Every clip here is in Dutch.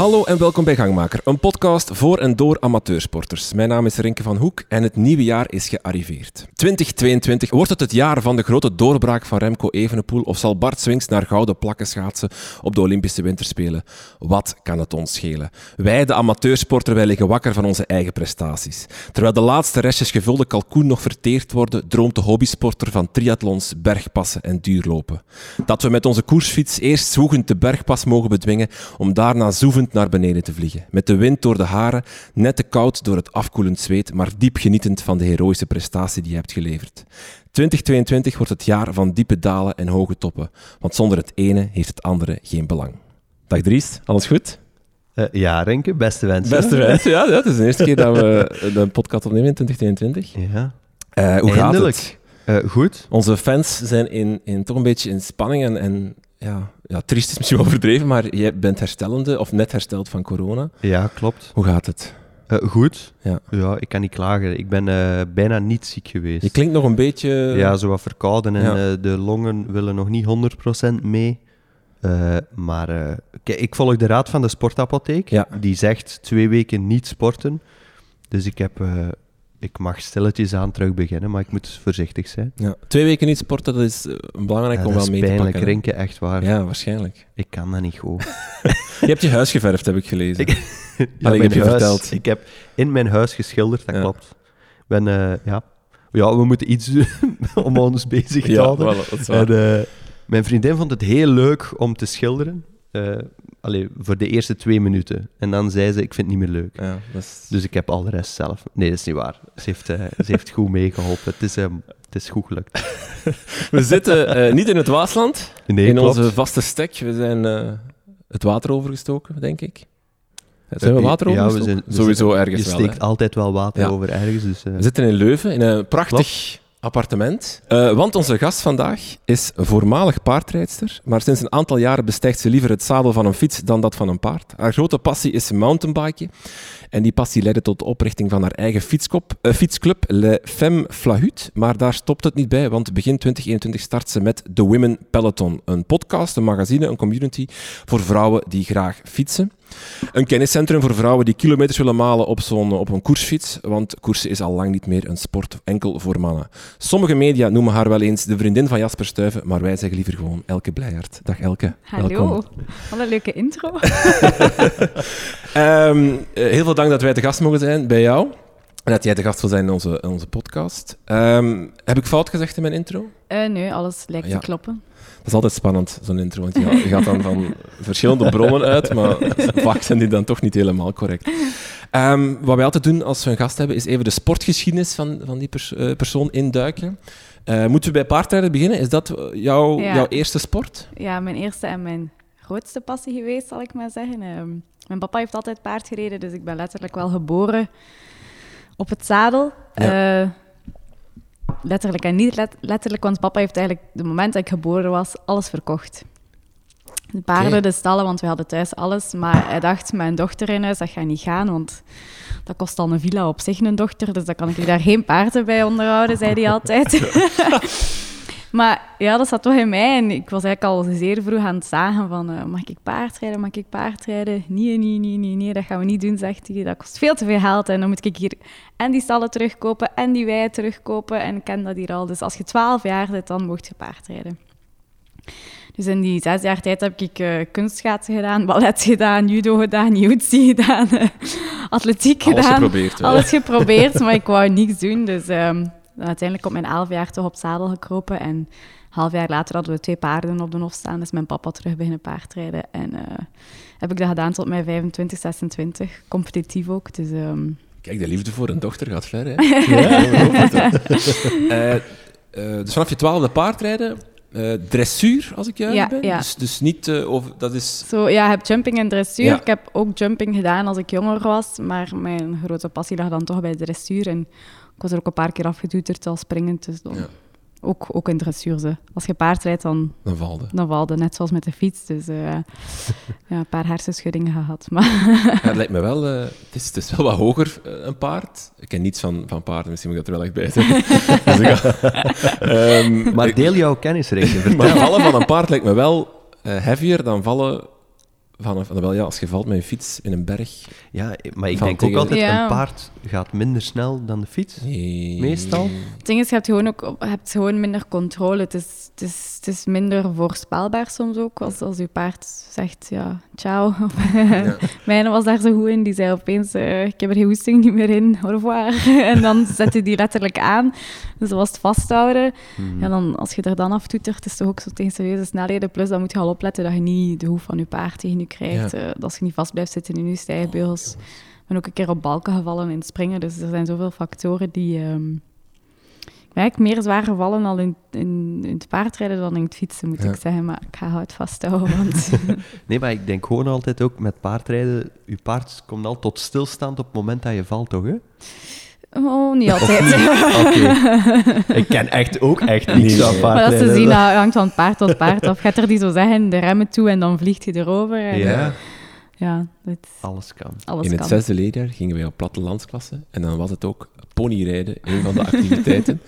Hallo en welkom bij Gangmaker, een podcast voor en door amateursporters. Mijn naam is Renke van Hoek en het nieuwe jaar is gearriveerd. 2022 wordt het het jaar van de grote doorbraak van Remco Evenepoel of zal Bart Swings naar gouden plakken schaatsen op de Olympische Winterspelen? Wat kan het ons schelen? Wij, de amateursporter, wij liggen wakker van onze eigen prestaties. Terwijl de laatste restjes gevulde kalkoen nog verteerd worden, droomt de hobbysporter van triathlons, bergpassen en duurlopen. Dat we met onze koersfiets eerst zwoegend de bergpas mogen bedwingen om daarna zoevend naar beneden te vliegen. Met de wind door de haren, net te koud door het afkoelend zweet, maar diep genietend van de heroïsche prestatie die je hebt geleverd. 2022 wordt het jaar van diepe dalen en hoge toppen, want zonder het ene heeft het andere geen belang. Dag Dries, alles goed? Uh, ja, Renke, beste wensen. Beste wensen, ja. Het is de eerste keer dat we een podcast opnemen in 2022. Ja. Uh, hoe Eindelijk. gaat het? Uh, goed. Onze fans zijn in, in, toch een beetje in spanning en, en ja, ja, triest is misschien wel overdreven, maar jij bent herstellende of net hersteld van corona. Ja, klopt. Hoe gaat het? Uh, goed. Ja. ja, ik kan niet klagen. Ik ben uh, bijna niet ziek geweest. Je klinkt nog een beetje... Ja, zo wat verkouden en Ja. uh, de longen willen nog niet 100% mee. Maar kijk, ik volg de raad van de sportapotheek. Ja. Die zegt twee weken niet sporten. Dus ik heb... ik mag stilletjes aan terug beginnen, maar ik moet voorzichtig zijn. Ja. Twee weken niet sporten, dat is belangrijk ja, om wel mee is te pijnlijk, pakken. Renke, echt waar. Ja, waarschijnlijk. Ik kan dat niet goed. je hebt je huis geverfd, heb ik gelezen. Ik, ja, Allee, heb je huis, verteld. Ik heb in mijn huis geschilderd, dat klopt. Ben, uh, ja. ja, we moeten iets doen om ons bezig te houden. voilà. En, uh, mijn vriendin vond het heel leuk om te schilderen. Uh, allee, voor de eerste twee minuten. En dan zei ze, ik vind het niet meer leuk. Ja, dat is... Dus ik heb al de rest zelf... Nee, dat is niet waar. Ze heeft, uh, ze heeft goed meegeholpen. Het is, um, het is goed gelukt. We zitten uh, niet in het Waasland, nee, in klopt. onze vaste stek. We zijn uh, het water overgestoken, denk ik. Zijn we water ja, we overgestoken? zijn, we Sowieso ergens Je steekt altijd wel water Ja. over ergens. Dus, We zitten in Leuven, in een prachtig appartement. Uh, want onze gast vandaag is voormalig paardrijdster, maar sinds een aantal jaren bestijgt ze liever het zadel van een fiets dan dat van een paard. Haar grote passie is mountainbiken. En die passie leidde tot de oprichting van haar eigen fietskop, uh, fietsclub Le Femme Flahut. Maar daar stopt het niet bij, want begin 2021 start ze met The Women Peloton. Een podcast, een magazine, een community voor vrouwen die graag fietsen. Een kenniscentrum voor vrouwen die kilometers willen malen op, zo'n, op een koersfiets, want koersen is al lang niet meer een sport enkel voor mannen. Sommige media noemen haar wel eens de vriendin van Jasper Stuyven, maar wij zeggen liever gewoon Elke Blijhart. Dag Elke. Hallo. Welkom. Wat een leuke intro. um, heel veel dank dat wij te gast mogen zijn bij jou. En dat jij de gast wil zijn in onze, in onze podcast. Um, heb ik fout gezegd in mijn intro? Uh, nee, alles lijkt Ja. te kloppen. Dat is altijd spannend, zo'n intro. Want je gaat, je gaat dan van verschillende bronnen uit, maar vaak zijn die dan toch niet helemaal correct. Um, wat wij altijd doen als we een gast hebben, is even de sportgeschiedenis van, van die pers uh, persoon induiken. Uh, moeten we bij paardrijden beginnen? Is dat jouw, Ja. jouw eerste sport? Ja, mijn eerste en mijn grootste passie geweest, zal ik maar zeggen. Um, mijn papa heeft altijd paard gereden, dus ik ben letterlijk wel geboren op het zadel. Ja. Uh, letterlijk en niet let letterlijk, want papa heeft eigenlijk, de moment dat ik geboren was, alles verkocht. De paarden, de stallen, want we hadden thuis alles. Maar hij dacht, mijn dochter in huis, dat gaat niet gaan, want dat kost al een villa op zich, een dochter. Dus dan kan ik daar geen paarden bij onderhouden, zei hij altijd. maar ja, dat zat toch in mij. En ik was eigenlijk al zeer vroeg aan het zagen van, uh, mag ik paardrijden, mag ik paardrijden? Nee, nee, nee, nee, nee, dat gaan we niet doen, zegt hij. Dat kost veel te veel geld en dan moet ik hier en die stallen terugkopen en die wei terugkopen. En ik ken dat hier al. Dus als je 12 jaar bent, dan mocht je paardrijden. Dus in die zes jaar tijd heb ik uh, kunstschaatsen gedaan, ballet gedaan, judo gedaan, jiu-jitsu gedaan, uh, atletiek Alles gedaan. geprobeerd. Alles geprobeerd, maar ik wou niks doen. Dus um, uiteindelijk op mijn elf jaar toch op zadel gekropen. En een half jaar later hadden we twee paarden op de hof staan. Dus mijn papa terug beginnen paardrijden. En uh, heb ik dat gedaan tot mijn 25, 26. Competitief ook. Dus, um... Kijk, de liefde voor een dochter gaat ver, hè? ja, uh, uh, dus vanaf je twaalfde paardrijden, uh, dressuur, als ik juist ja, ben? Ja. Dus, dus niet uh, over... Dat is... Zo, ja, ik heb jumping en dressuur. Ja. Ik heb ook jumping gedaan als ik jonger was. Maar mijn grote passie lag dan toch bij dressuur. En ik was er ook een paar keer afgedoeterd als springend. Dus dan... Ja. Ook, ook in dressuur. Ze. Als je paard rijdt, dan, dan valde. Dan valde, net zoals met de fiets. Dus uh, ja, een paar hersenschuddingen gehad. Maar ja, het lijkt me wel... Uh, het, is, het is wel wat hoger, uh, een paard. Ik ken niets van, van paarden, misschien moet ik dat er wel echt bij zeggen. dus ga, um, maar deel jouw kennis, maar vallen van een paard lijkt me wel heavier dan vallen vanaf, wel ja, als je valt met je fiets in een berg. Ja, maar ik denk ook altijd, Ja. een paard gaat minder snel dan de fiets. Nee. Meestal? Het ding is, je hebt gewoon, ook, hebt gewoon minder controle. Het is, het, is, het is minder voorspelbaar soms ook. Als, als je paard zegt, ja, ciao. Mijn was daar zo goed in. Die zei opeens, eh, ik heb er geen hoesting niet meer in. Au revoir. en dan zet je die letterlijk aan. Dus dat was het vasthouden. En dan, als je er dan aftoetert, het is toch ook zo tegen serieuze snelheden. Plus, dan moet je al opletten dat je niet de hoef van je paard tegen je krijgt. Ja. Eh, dat je niet vast blijft zitten in je stijgbeugels. Ik ben ook een keer op balken gevallen in het springen. Dus er zijn zoveel factoren die... ehm ik eigenlijk meer zwaar gevallen al in, in, in het paardrijden dan in het fietsen, moet Ja. ik zeggen. Maar ik ga het vasthouden, want... Nee, maar ik denk gewoon altijd ook met paardrijden, je paard komt al tot stilstand op het moment dat je valt, toch? Hè? Oh, niet altijd. Oké. ik ken echt ook echt niets Nee, van. Maar is te zien, dat hangt van paard tot paard af. Gaat er die zo zeggen, de remmen toe en dan vliegt hij erover. En, Ja, ja dat, alles kan. alles In het kan. zesde leerjaar gingen wij op plattelandsklasse en dan was het ook ponyrijden, een van de activiteiten.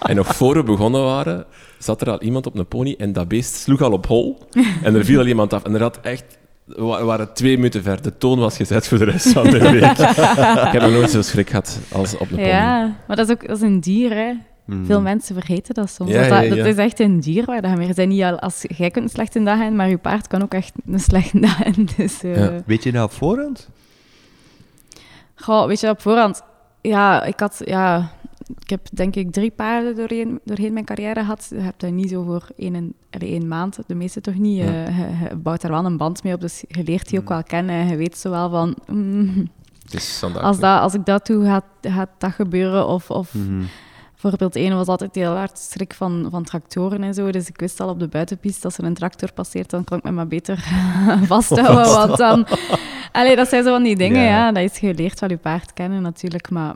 en nog voor we begonnen waren, zat er al iemand op een pony en dat beest sloeg al op hol en er viel al iemand af. En er had echt, we wa- we waren twee minuten ver, de toon was gezet voor de rest van de week. ik heb nog nooit zo schrik gehad als op een pony. Ja, maar dat is ook dat is een dier, hè. Mhm. Veel mensen vergeten dat soms. Ja, dat, dat, ja, ja. dat is echt een dier waar dat je meer zijn. Niet al, als, jij kunt een slechte dag hebben, maar je paard kan ook echt een slechte dag hebben. Dus, eh, Ja. Weet je nou op voorhand? goh, weet je, op voorhand... Ja, ik had... Ja, ik heb denk ik drie paarden doorheen, doorheen mijn carrière gehad. Je hebt dat niet zo voor één, één maand, de meeste toch niet. Ja. Eh, je, je bouwt daar wel een band mee op, dus je leert die ook wel kennen. En je weet zo wel van... mm, Het is als, dat, als ik dat doe, gaat, gaat dat gebeuren. Of, of Mhm. Bijvoorbeeld, één was altijd heel hard schrik van, van tractoren en zo. Dus ik wist al op de buitenpiste, als er een tractor passeert, dan kon ik me maar beter vasthouden. Want dan... Allee, dat zijn zo van die dingen, Ja. ja. Dat is geleerd van je paard kennen natuurlijk, maar...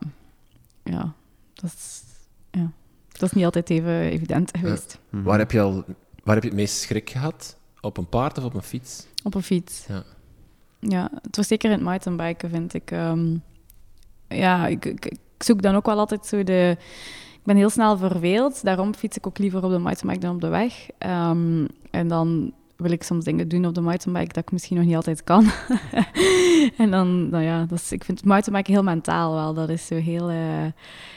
Ja, dat is... Ja, dat is niet altijd even evident geweest. Mhm. Waar heb je al, waar heb je het meest schrik gehad? Op een paard of op een fiets? Op een fiets. Ja. Ja, het was zeker in het mountainbiken, vind ik. ehm, ja, ik, ik, ik zoek dan ook wel altijd zo de... Ik ben heel snel verveeld, daarom fiets ik ook liever op de mountainbike dan op de weg. Ehm, en dan wil ik soms dingen doen op de mountainbike dat ik misschien nog niet altijd kan. en dan, nou ja, dat is, ik vind mountainbiken heel mentaal wel. Dat is zo heel... eh,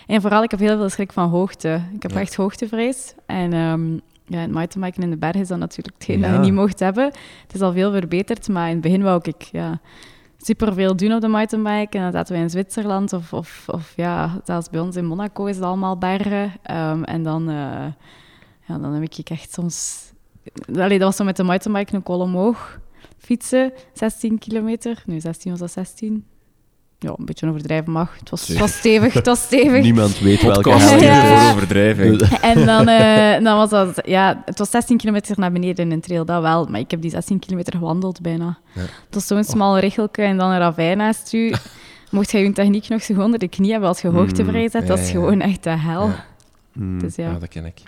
En vooral, ik heb heel veel schrik van hoogte. Ik heb Ja. echt hoogtevrees. En ehm ja, het mountainbiken in de berg is dan natuurlijk hetgeen dat je niet mocht hebben. Het is al veel verbeterd, maar in het begin wou ik ja, superveel doen op de mountainbike. En dan zaten we in Zwitserland of, of, of ja, zelfs bij ons in Monaco is het allemaal bergen. Ehm, en dan, eh, ja, dan heb ik echt soms... Allee, dat was zo met de mountainbike een kol omhoog fietsen, 16 kilometer. Nu, 16 was dat 16. Ja, een beetje overdrijven mag. Het was, het was stevig, het was stevig. Niemand weet welke Ja. voor overdrijving. En dan, eh, dan was dat, ja, het was 16 kilometer naar beneden in een trail, dat wel. Maar ik heb die 16 kilometer gewandeld bijna. Ja. Het was zo'n smal richelke en dan een ravijn naast u. Mocht je je techniek nog zo onder de knie hebben als je hoogtevrees hebt, dat is ja, ja. gewoon echt de hel. Ja. Dus ja. Ja, dat ken ik.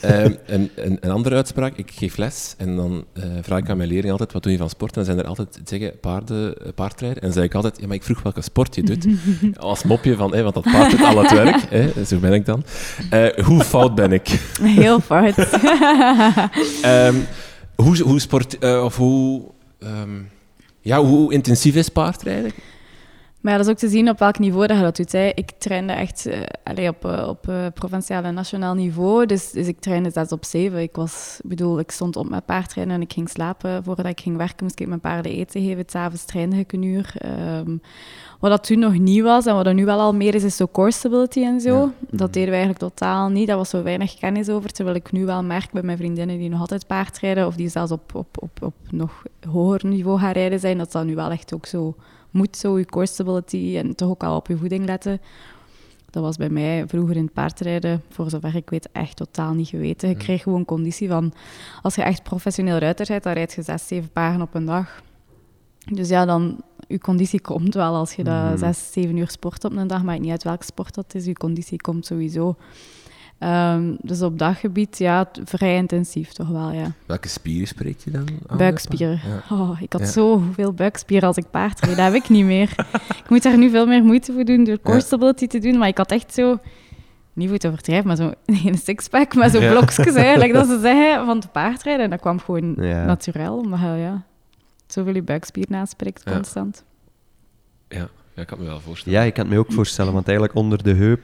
Ehm, een, een, een andere uitspraak, ik geef les en dan eh, vraag ik aan mijn leerlingen altijd, wat doe je van sport? En dan zijn er altijd, ze zeggen, paarden, eh, paardrijden. En dan zeg ik altijd, ja, maar ik vroeg welke sport je doet. Als mopje van, want dat paard doet al het werk. Zo ben ik dan. Eh, hoe fout ben ik? Heel fout. Ehm, hoe, hoe sport, of hoe, ehm, ja, hoe intensief is paardrijden? Maar ja, dat is ook te zien op welk niveau dat je dat doet. Hè. Ik trainde echt eh, op, eh, op eh, provinciaal en nationaal niveau. Dus, dus ik trainde 6 op 7. Ik, was, bedoel, ik stond op mijn paardrijden en ik ging slapen. Voordat ik ging werken moest ik mijn paarden eten geven. S'avonds trainde ik een uur. Ehm, wat dat toen nog niet was en wat er nu wel al meer is, is zo core stability en zo. Ja. Dat deden we eigenlijk totaal niet. Daar was zo weinig kennis over. Terwijl ik nu wel merk bij mijn vriendinnen die nog altijd paardrijden, of die zelfs op, op, op, op nog hoger niveau gaan rijden zijn, dat dat nu wel echt ook zo moet, zo je core stability en toch ook al op je voeding letten. Dat was bij mij vroeger in het paardrijden, voor zover ik weet, echt totaal niet geweten. Je Ja. kreeg gewoon conditie van, als je echt professioneel ruiter bent, dan rijd je zes, zeven paarden op een dag. Dus ja, dan, je conditie komt wel als je dat Mhm. zes, zeven uur sport op een dag, maakt niet uit welke sport dat is, je conditie komt sowieso. Ehm, dus op dat gebied, ja, vrij intensief toch wel, ja. Welke spieren spreek je dan aan? Buikspieren. Ja. Oh, ik had Ja. zoveel buikspieren als ik paardrijd. Dat heb ik niet meer. ik moet daar nu veel meer moeite voor doen door core Ja. stability te doen. Maar ik had echt zo, niet goed overdrijven, maar zo een sixpack, maar zo Ja. blokjes eigenlijk, dat ze zeggen, van het paardrijden. En dat kwam gewoon Ja. natuurlijk, omdat je, ja... zoveel je buikspier naspreekt, Ja. constant. Ja, ja, ik kan me wel voorstellen. Ja, ik kan het me ook voorstellen, want eigenlijk onder de heup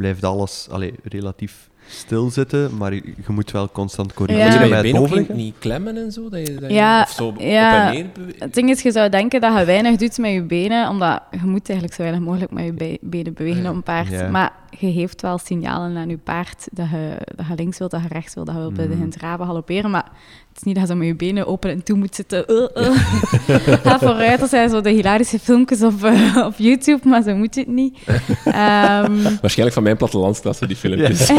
blijft alles allee, relatief stil zitten, maar je, je moet wel constant Ja. corrigeren Moet je je been niet, niet klemmen en zo? Dat je, dat je- Ja, of zo ja. op en neer bewe- Het ding is, je zou denken dat je weinig doet met je benen, omdat je moet eigenlijk zo weinig mogelijk met je be- benen bewegen Ja. op een paard. Ja. Maar je geeft wel signalen aan je paard dat je, dat je links wilt, dat je rechts wilt, dat je wilt bij de Mhm. hintraben galopperen. Maar het is niet dat je zo met je benen open en toe moet zitten. Uh, uh. Ga vooruit, dat zijn zo de hilarische filmpjes op, eh, op YouTube, maar zo moet het niet. Ehm, Waarschijnlijk van mijn plattelandsklasse, die filmpjes.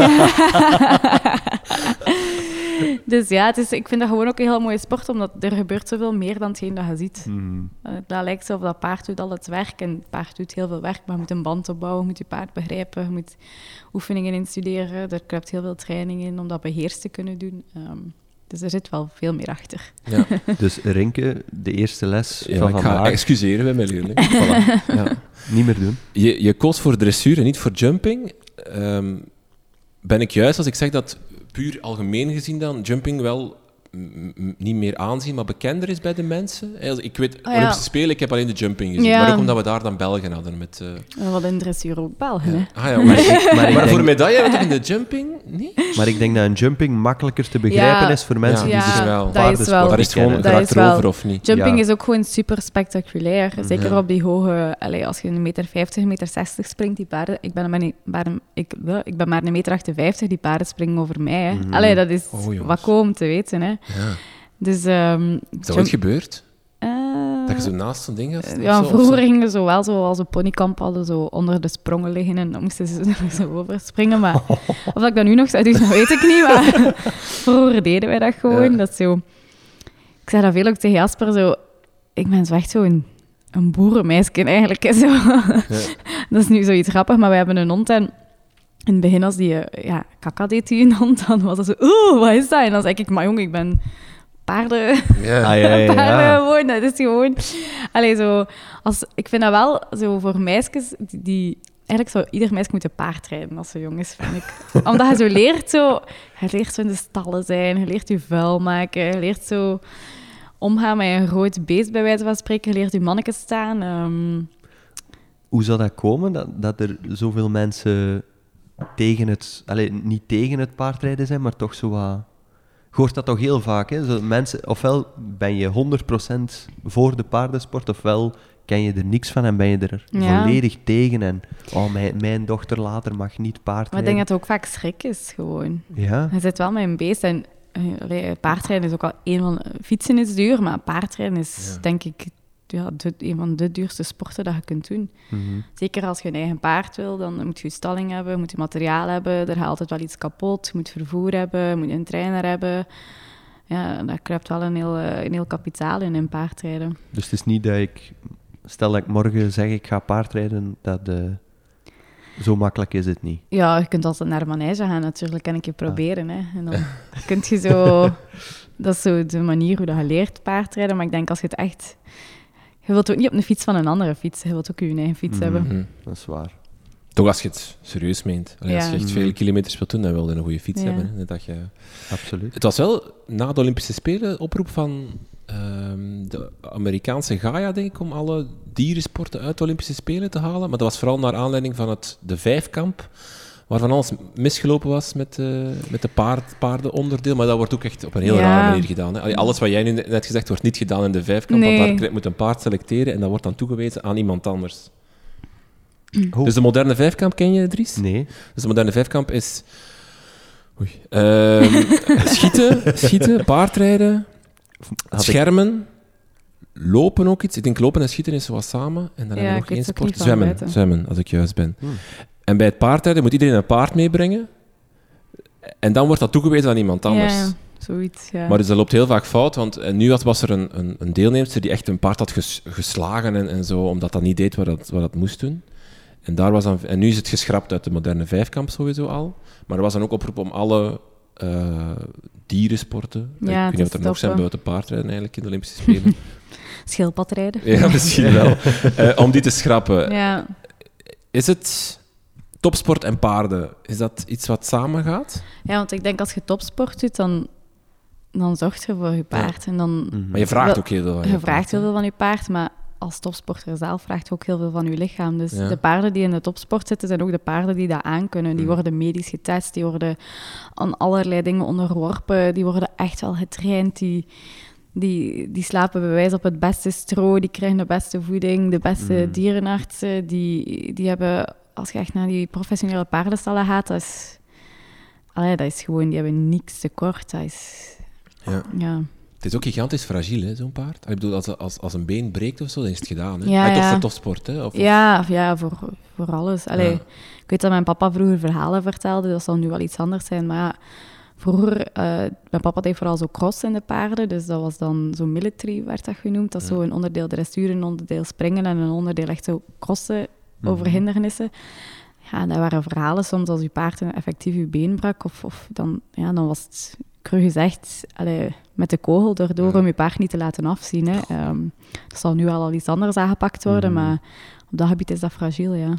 dus ja, het is, ik vind dat gewoon ook een heel mooie sport, omdat er gebeurt zoveel meer dan hetgeen dat je ziet. Mhm. Eh, dat lijkt zo of dat paard doet al het werk. En het paard doet heel veel werk, maar je moet een band opbouwen, je moet je paard begrijpen, je moet oefeningen instuderen. Er kruipt heel veel training in om dat beheerst te kunnen doen. Ehm, dus er zit wel veel meer achter. Ja. Dus Rinke, de eerste les Ja, van ik ga vandaag, excuseren bij mijn leerling. Voilà. Ja. niet meer doen. Je, je koos voor dressuur en niet voor jumping. Ehm, ben ik juist als ik zeg dat puur algemeen gezien dan jumping wel niet meer aanzien, maar bekender is bij de mensen? Als- Ik weet, ja. Olympische Spelen, ik heb alleen de jumping gezien. Ja. Maar ook omdat we daar dan Belgen hadden. Met, eh, En wat in dressuur ook Belgen, hè? Ah ja, Maar, maar, ik, maar, ik maar voor medaille hebben we toch in de jumping? Nee? maar ik denk dat een jumping makkelijker te begrijpen Ja. is voor mensen Ja, die dat zich is wel. dat is wel. Daar is het gewoon is wel- erover of niet? Jumping Ja. is ook gewoon super spectaculair. Zeker Ja. op die hoge... Allee, als je een meter 50, meter 60 springt, die paarden... Ik ben maar, niet, maar, ik, ik ben maar een meter 58, die paarden springen over mij. Hè. Mhm. Allee, dat is Oh, wat komen te weten, hè. Ja. Dus... ehm, Is dat ooit gebeurd? Eh, Dat je zo naast zo'n ding gaat? Ja, zo, vroeger zo? gingen we zo wel zo als een ponykamp hadden, zo onder de sprongen liggen en dan moesten ze zo over springen. Maar of dat ik dat nu nog zou doen, dat weet ik niet. Maar vroeger deden wij dat gewoon. Ja. Dat zo... Ik zei dat veel ook tegen Jasper, zo... Ik ben zo echt zo'n een boerenmeisje eigenlijk. Zo. dat is nu zoiets grappig, maar we hebben een hond en... In het begin, als die eh, ja, kaka deed, die hond, dan was dat zo... Oeh, wat is dat? En dan zei ik, maar jong, ik ben paarden... Ja. Ah, ja, ja, paarden ja. gewoon. Dat is gewoon... Allee, zo... Als, ik vind dat wel zo voor meisjes die... die eigenlijk zou ieder meisje moeten paardrijden als ze jong is, vind ik. Omdat je zo leert zo... Je leert zo in de stallen zijn, je leert je vuil maken, je leert zo omgaan met een groot beest, bij wijze van spreken. Je leert je mannetjes staan. ehm. Hoe zou dat komen, dat, dat er zoveel mensen tegen het... Allee, niet tegen het paardrijden zijn, maar toch zo wat... Je hoort dat toch heel vaak, hè? Zo mensen, ofwel ben je 100% voor de paardensport, ofwel ken je er niks van en ben je er Ja. volledig tegen. En oh, mijn, mijn dochter later mag niet Maar ik paardrijden. denk dat het ook vaak schrik is, gewoon. Ja, Je zit wel met een beest en eh, paardrijden is ook al een van... Fietsen is duur, maar paardrijden is, Ja. denk ik, ja, de- een van de duurste sporten dat je kunt doen. mhm. Zeker als je een eigen paard wil, dan moet je je stalling hebben, moet je materiaal hebben, er gaat altijd wel iets kapot, je moet vervoer hebben, je moet een trainer hebben. Ja, daar kruipt wel een heel, eh, een heel kapitaal in, in paardrijden. Dus het is niet dat ik... Stel dat ik morgen zeg ik ga paardrijden, dat... eh, zo makkelijk is het niet. Ja, je kunt altijd naar de manege gaan natuurlijk, kan ik je proberen. Hè. En dan kun je zo... Dat is zo de manier hoe dat je leert paardrijden, maar ik denk als je het echt... Je wilt ook niet op een fiets van een andere fiets, je wilt ook je eigen fiets Mhm. hebben. Mhm. Dat is waar. Toch als je het serieus meent. Allee, Als je echt Mhm. vele kilometers wilt doen, dan wil je een goede fiets Ja. hebben. Hè. Dat je... Absoluut. Het was wel na de Olympische Spelen oproep van ehm, de Amerikaanse Gaia, denk ik, om alle dierensporten uit de Olympische Spelen te halen. Maar dat was vooral naar aanleiding van het, de vijfkamp, waarvan alles misgelopen was met, eh, met de paard, paardenonderdeel. Maar dat wordt ook echt op een heel Ja. rare manier gedaan. Hè. Allee, alles wat jij nu net gezegd wordt niet gedaan in de vijfkamp, Nee. want daar moet een paard selecteren en dat wordt dan toegewezen aan iemand anders. Oh. Dus de moderne vijfkamp ken je, Dries? Nee. Dus de moderne vijfkamp is... Oei. Ehm, schieten, schieten, paardrijden, Had ik- schermen, lopen ook iets. Ik denk lopen en schieten is zo wat samen. En dan Ja, hebben we nog één sport. Zwemmen, zwemmen, als ik juist ben. Hmm. En bij het paardrijden moet iedereen een paard meebrengen. En dan wordt dat toegewezen aan iemand anders. Ja, zoiets, ja. Maar dus dat loopt heel vaak fout, want eh, nu had, was er een, een, een deelnemster die echt een paard had ges- geslagen en, en zo, omdat dat niet deed wat dat, wat dat moest doen. En, daar was dan, en nu is het geschrapt uit de moderne vijfkamp sowieso al. Maar er was dan ook oproep om alle eh, dierensporten, Ja, ik weet niet wat er nog zijn buiten paardrijden eigenlijk in de Olympische Spelen. Schildpadrijden. ja, misschien wel. Eh, om die te schrappen. Ja. Is het topsport en paarden, is dat iets wat samengaat? ja, want ik denk als je topsport doet, dan dan zorg je voor je paard. En dan, Mhm. Maar je vraagt ook heel veel van je je vraagt paard, heel veel van je paard, maar als topsporter zelf vraagt je ook heel veel van je lichaam. Dus Ja. de paarden die in de topsport zitten, zijn ook de paarden die dat aankunnen. Die Mhm. worden medisch getest, die worden aan allerlei dingen onderworpen, die worden echt wel getraind, die, die, die slapen bij wijze op het beste stro, die krijgen de beste voeding, de beste Mhm. dierenartsen, die, die hebben, als je echt naar die professionele paardenstallen gaat, dat is, allee, dat is gewoon, die hebben niks tekort. Dat is, Ja. ja. Het is ook gigantisch fragiel, hè, zo'n paard. Ik bedoel, als, als, als een been breekt of zo, dan is het gedaan. Hè? Ja, Ah, toch ja. voor topsport, hè? Of, of- Ja, ja voor, voor alles. Allee, Ja. Ik weet dat mijn papa vroeger verhalen vertelde, dat zal nu wel iets anders zijn. Maar ja, vroeger, eh, mijn papa deed vooral zo cross in de paarden. Dus dat was dan zo military, werd dat genoemd. Dat is Ja. zo een onderdeel dressuur, een onderdeel springen en een onderdeel echt zo crossen. Over hindernissen. Ja, dat waren verhalen soms als je paard een effectief je been brak. Of, of dan, ja, dan was het, cru gezegd, allee, met de kogel erdoor Ja. om je paard niet te laten afzien. Hè. Ehm, dat zal nu wel al iets anders aangepakt worden, Mhm. maar op dat gebied is dat fragiel, ja.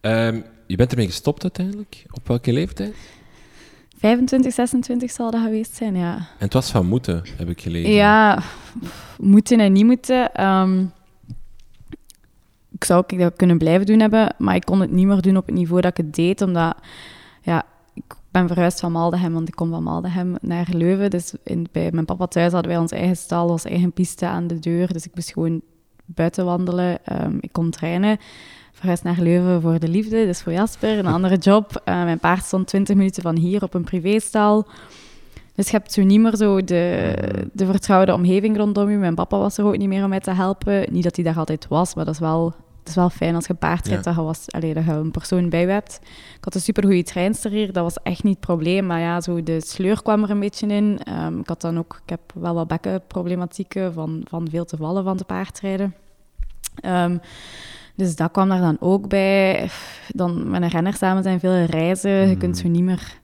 Ehm, je bent ermee gestopt uiteindelijk. Op welke leeftijd? 25, 26 zal dat geweest zijn, ja. En het was van moeten, heb ik gelezen. Ja, moeten en niet moeten. Ehm, ik zou dat kunnen blijven doen hebben, maar ik kon het niet meer doen op het niveau dat ik het deed, omdat ja, ik ben verhuisd van Maldegem, want ik kom van Maldegem naar Leuven. Dus in, bij mijn papa thuis hadden wij ons eigen stal, onze eigen piste aan de deur. Dus ik moest gewoon buiten wandelen. Ehm, ik kon trainen. Verhuisd naar Leuven voor de liefde, dus voor Jasper, een andere job. Eh, mijn paard stond 20 minuten van hier op een privéstal. Dus je hebt zo niet meer zo de, de vertrouwde omgeving rondom je. Mijn papa was er ook niet meer om mij te helpen. Niet dat hij daar altijd was, maar dat is wel, dat is wel fijn als je paard rijdt, Ja. dat, je was, allee, dat je een persoon bij hebt. Ik had een supergoeie treinster hier, dat was echt niet het probleem. Maar ja, zo de sleur kwam er een beetje in. Ehm, ik had dan ook, ik heb wel wat bekkenproblematieken van, van veel te vallen van te paardrijden. Ehm, dus dat kwam daar dan ook bij. Dan met een renner samen zijn veel reizen. Je kunt zo niet meer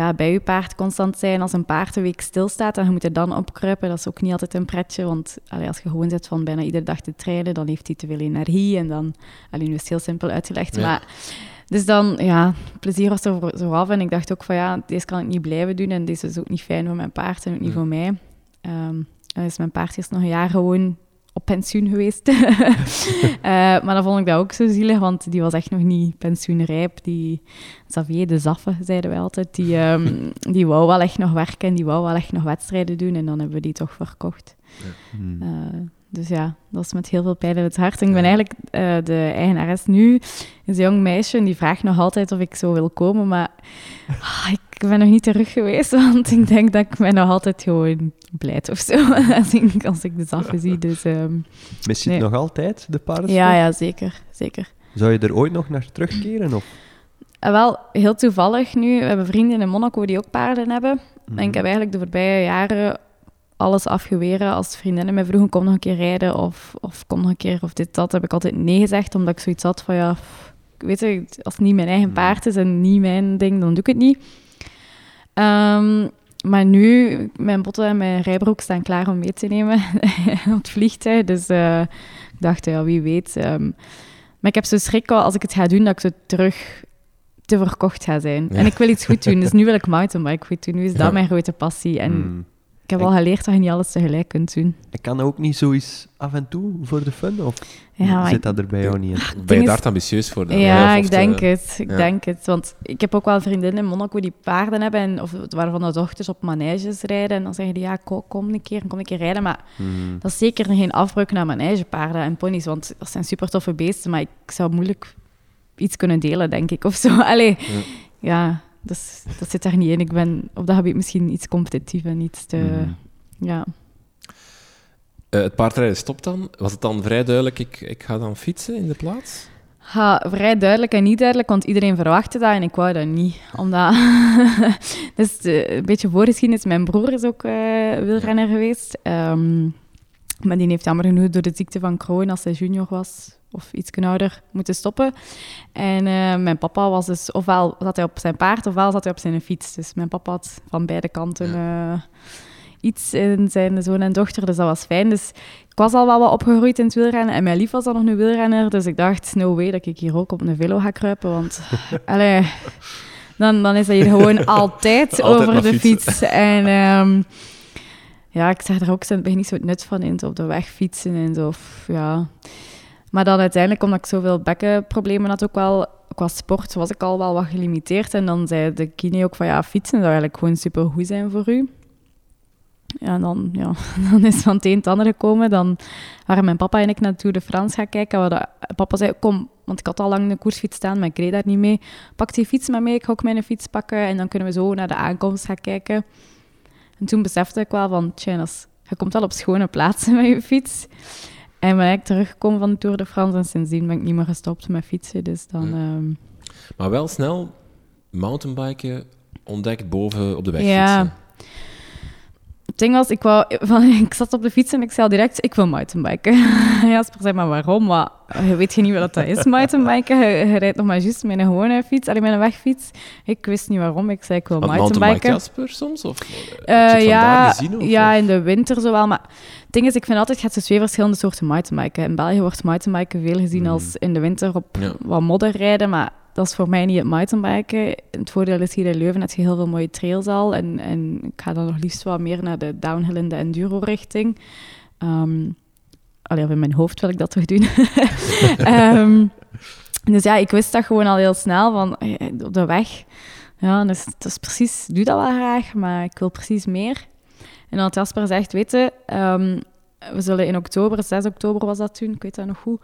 ja, bij je paard constant zijn. Als een paard een week stilstaat en je moet er dan opkruipen, dat is ook niet altijd een pretje. Want allee, als je gewoon zit van bijna iedere dag te trainen, dan heeft hij te veel energie. En dan, alleen nu is het heel simpel uitgelegd. Ja. Maar, dus dan, ja, plezier was er voor- zo af. En ik dacht ook van ja, deze kan ik niet blijven doen. En deze is ook niet fijn voor mijn paard en ook niet voor mij. Ehm, en is mijn paard eerst nog een jaar gewoon op pensioen geweest. Eh, maar dan vond ik dat ook zo zielig, want die was echt nog niet pensioenrijp. Die Xavier de Zaffe, zeiden wij altijd, die, ehm, die wou wel echt nog werken en die wou wel echt nog wedstrijden doen. En dan hebben we die toch verkocht. Mhm. Eh, dus ja, dat is met heel veel pijn in het hart. En ik ben eigenlijk eh, de eigenares nu, is een jong meisje, en die vraagt nog altijd of ik zo wil komen. Maar ah, ik ben nog niet terug geweest, want ik denk dat ik mij nog altijd gewoon blijf of zo. als, ik, als ik de Zaffe zie. Dus Mis je het Nee. nog altijd, de paardensport? ja, ja, zeker. zeker. Zou je er ooit nog naar terugkeren? Of? En wel, heel toevallig nu, we hebben vrienden in Monaco die ook paarden hebben. Mhm. En ik heb eigenlijk de voorbije jaren alles afgeweren. Als vriendinnen mij vroegen, kom nog een keer rijden of, of kom nog een keer of dit, dat, heb ik altijd nee gezegd, omdat ik zoiets had van, ja, weet je, als het niet mijn eigen Hmm. paard is en niet mijn ding, dan doe ik het niet. Ehm, maar nu, mijn botten en mijn rijbroek staan klaar om mee te nemen op het vliegtuig. Dus eh, ik dacht, ja, wie weet. ehm, maar ik heb zo schrik wel, als ik het ga doen, dat ik zo terug te verkocht ga zijn. Ja. En ik wil iets goed doen, dus nu wil ik mountainbike goed doen. Nu is dat Ja. mijn grote passie. En Mhm. Ik heb al geleerd dat je niet alles tegelijk kunt doen. Ik kan ook niet zoiets af en toe voor de fun? Of Ja, zit ik- dat er bij jou niet in? Ben je daar te ambitieus voor? Dan? Ja, Of ik denk eh, het. Ik ja. denk het. Want ik heb ook wel vriendinnen in Monaco die paarden hebben, en, of waarvan de dochters op maneges rijden. En dan zeggen die, ja, ko- kom een keer, kom een keer rijden. Maar Mhm. dat is zeker geen afbreuk naar manegepaarden en ponies, want dat zijn super toffe beesten. Maar ik zou moeilijk iets kunnen delen, denk ik, of zo. Allee, Ja. ja, dus, dat zit daar niet in. Ik ben op dat gebied misschien iets competitief en iets te... Mhm. Ja. Eh, het paardrijden stopt dan. Was het dan vrij duidelijk, ik, ik ga dan fietsen in de plaats? Ja, vrij duidelijk en niet duidelijk, want iedereen verwachtte dat en ik wou dat niet. Omdat, dus eh, een beetje voorgeschiedenis, mijn broer is ook eh, wielrenner geweest. Ehm, maar die heeft jammer genoeg door de ziekte van Crohn, als hij junior was, of iets ouder, moeten stoppen. En eh, mijn papa was dus, ofwel zat hij op zijn paard, ofwel zat hij op zijn fiets. Dus mijn papa had van beide kanten eh, iets in zijn zoon en dochter, dus dat was fijn. Dus ik was al wel wat opgegroeid in het wielrennen en mijn lief was dan nog een wielrenner, dus ik dacht, no way dat ik hier ook op een velo ga kruipen, want allee, dan, dan is dat hier gewoon altijd, Altijd over de fiets. En ehm, ja, ik zeg er ook in het begin niet zo het nut van in, op de weg fietsen en zo. Of, ja. Maar dan uiteindelijk, omdat ik zoveel bekkenproblemen had, ook wel qua sport, was ik al wel wat gelimiteerd. En dan zei de kine ook van, ja, fietsen zou eigenlijk gewoon supergoed zijn voor u. Ja, en dan, ja, dan is van het een het gekomen. Dan waren mijn papa en ik naar de France gaan kijken. Papa zei, kom, want ik had al lang een koersfiets staan, maar ik reed daar niet mee. Pak die fiets maar mee, ik ga ook mijn fiets pakken. En dan kunnen we zo naar de aankomst gaan kijken. En toen besefte ik wel van, tja, je komt wel op schone plaatsen met je fiets. En ben ik teruggekomen van de Tour de France en sindsdien ben ik niet meer gestopt met fietsen. Dus dan... Ja. ehm, Maar wel snel mountainbiken ontdekt boven op de weg Ja. fietsen. Het ding was, ik, wou, van, ik zat op de fiets en ik zei al direct, ik wil mountainbiken. Jasper zei, maar waarom? Maar weet je niet wat dat is, mountainbiken. Je, je rijdt nog maar juist met een gewone fiets, alleen met een wegfiets. Ik wist niet waarom, ik zei, ik wil Want mountainbiken. Jasper soms? Of, Eh, het ja? Of, of? in de winter zowel. Maar het ding is, ik vind altijd, je hebt twee verschillende soorten mountainbiken. In België wordt mountainbiken veel gezien Mhm. als in de winter op Ja. wat modder rijden, maar dat is voor mij niet het mountainbiken. Het voordeel is hier in Leuven dat je heel veel mooie trails al. En, en ik ga dan nog liefst wat meer naar de downhill en de enduro-richting. Ehm allee, of in mijn hoofd wil ik dat toch doen. Ehm, dus ja, ik wist dat gewoon al heel snel van eh, op de weg. Ja, dus dat is precies, doe dat wel graag, maar ik wil precies meer. En dan Jasper zegt, weet je, ehm, we zullen in oktober, 6 oktober was dat toen, ik weet dat nog goed.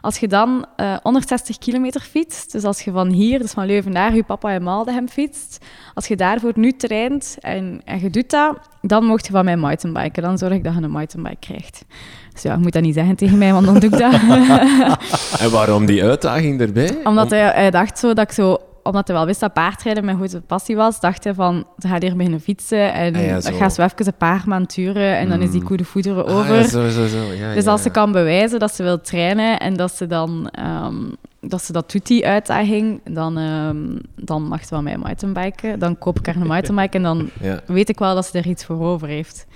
Als je dan eh 160 kilometer fietst, dus als je van hier, dus van Leuven naar je papa in Maldegem fietst, als je daarvoor nu traint en, en je doet dat, dan mocht je van mij mountainbiken. Dan zorg ik dat je een mountainbike krijgt. Dus ja, je moet dat niet zeggen tegen mij, want dan doe ik dat. En waarom die uitdaging erbij? Omdat Om- hij, hij dacht zo dat ik zo omdat hij wel wist dat paardrijden mijn grote passie was, dacht hij van, ze gaat hier beginnen fietsen en Ah ja, dat zo. even een paar maanden duren en dan is die Mm. koe de voederen Ah, over. ja, zo, zo, zo. Ja, Dus als ze kan bewijzen dat ze wil trainen en dat ze dan ehm, dat, ze dat doet, die uitdaging, dan, ehm, dan mag ze van mij mountainbiken. Dan koop ik haar een mountainbike en dan weet ik wel dat ze er iets voor over heeft.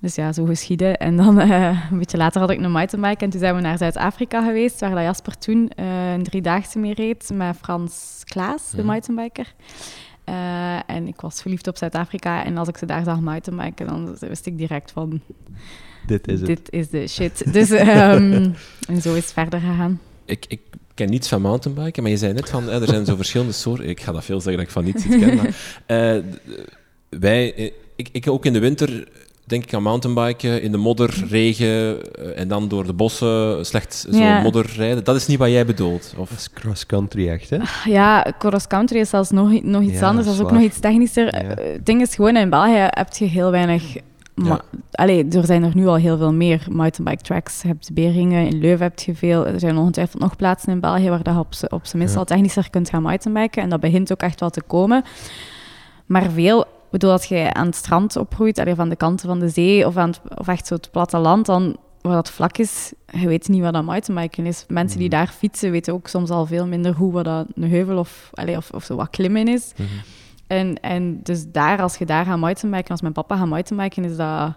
Dus ja, zo geschieden. En dan eh, een beetje later had ik een mountainbike en toen zijn we naar Zuid-Afrika geweest, waar dat Jasper toen eh, een driedaagse mee reed met Frans Klaas, de Mhm. mountainbiker. Eh, en ik was verliefd op Zuid-Afrika en als ik ze daar zag mountainbiken, dan wist ik direct van, Dit is het. dit is de shit. Dus, ehm, en zo is het verder gegaan. Ik, ik ken niets van mountainbiken, maar je zei net van, eh, er zijn zo verschillende soorten. Ik ga dat veel zeggen dat ik van niets iets ken, maar eh, wij, ik, ik ook in de winter denk ik aan mountainbiken, in de modder, regen eh, en dan door de bossen slecht zo Ja. modder rijden. Dat is niet wat jij bedoelt. Dat Of, is cross-country echt, hè? Ja, cross country is zelfs nog, nog iets Ja, anders, dat is ook nog iets technischer. Ja. Eh, Het ding is gewoon, in België heb je heel weinig... Ja. Allee, er zijn er nu al heel veel meer mountainbike tracks. Je hebt Beringen, in Leuven heb je veel. Er zijn ongetwijfeld nog plaatsen in België waar je op, z'n- op zijn minst Ja. al technischer kunt gaan mountainbiken. En dat begint ook echt wel te komen. Maar veel... Ik bedoel, als je aan het strand oproeit, allee, van de kanten van de zee, of, aan het, of echt zo het platteland, dan waar dat vlak is, je weet niet wat dat mountainbiken is. Mensen die Mhm. daar fietsen, weten ook soms al veel minder hoe wat dat een heuvel of, allee, of, of zo wat klimmen is. Mhm. En, en dus daar, als je daar gaat mountainbiken, als mijn papa gaat mountainbiken, is dat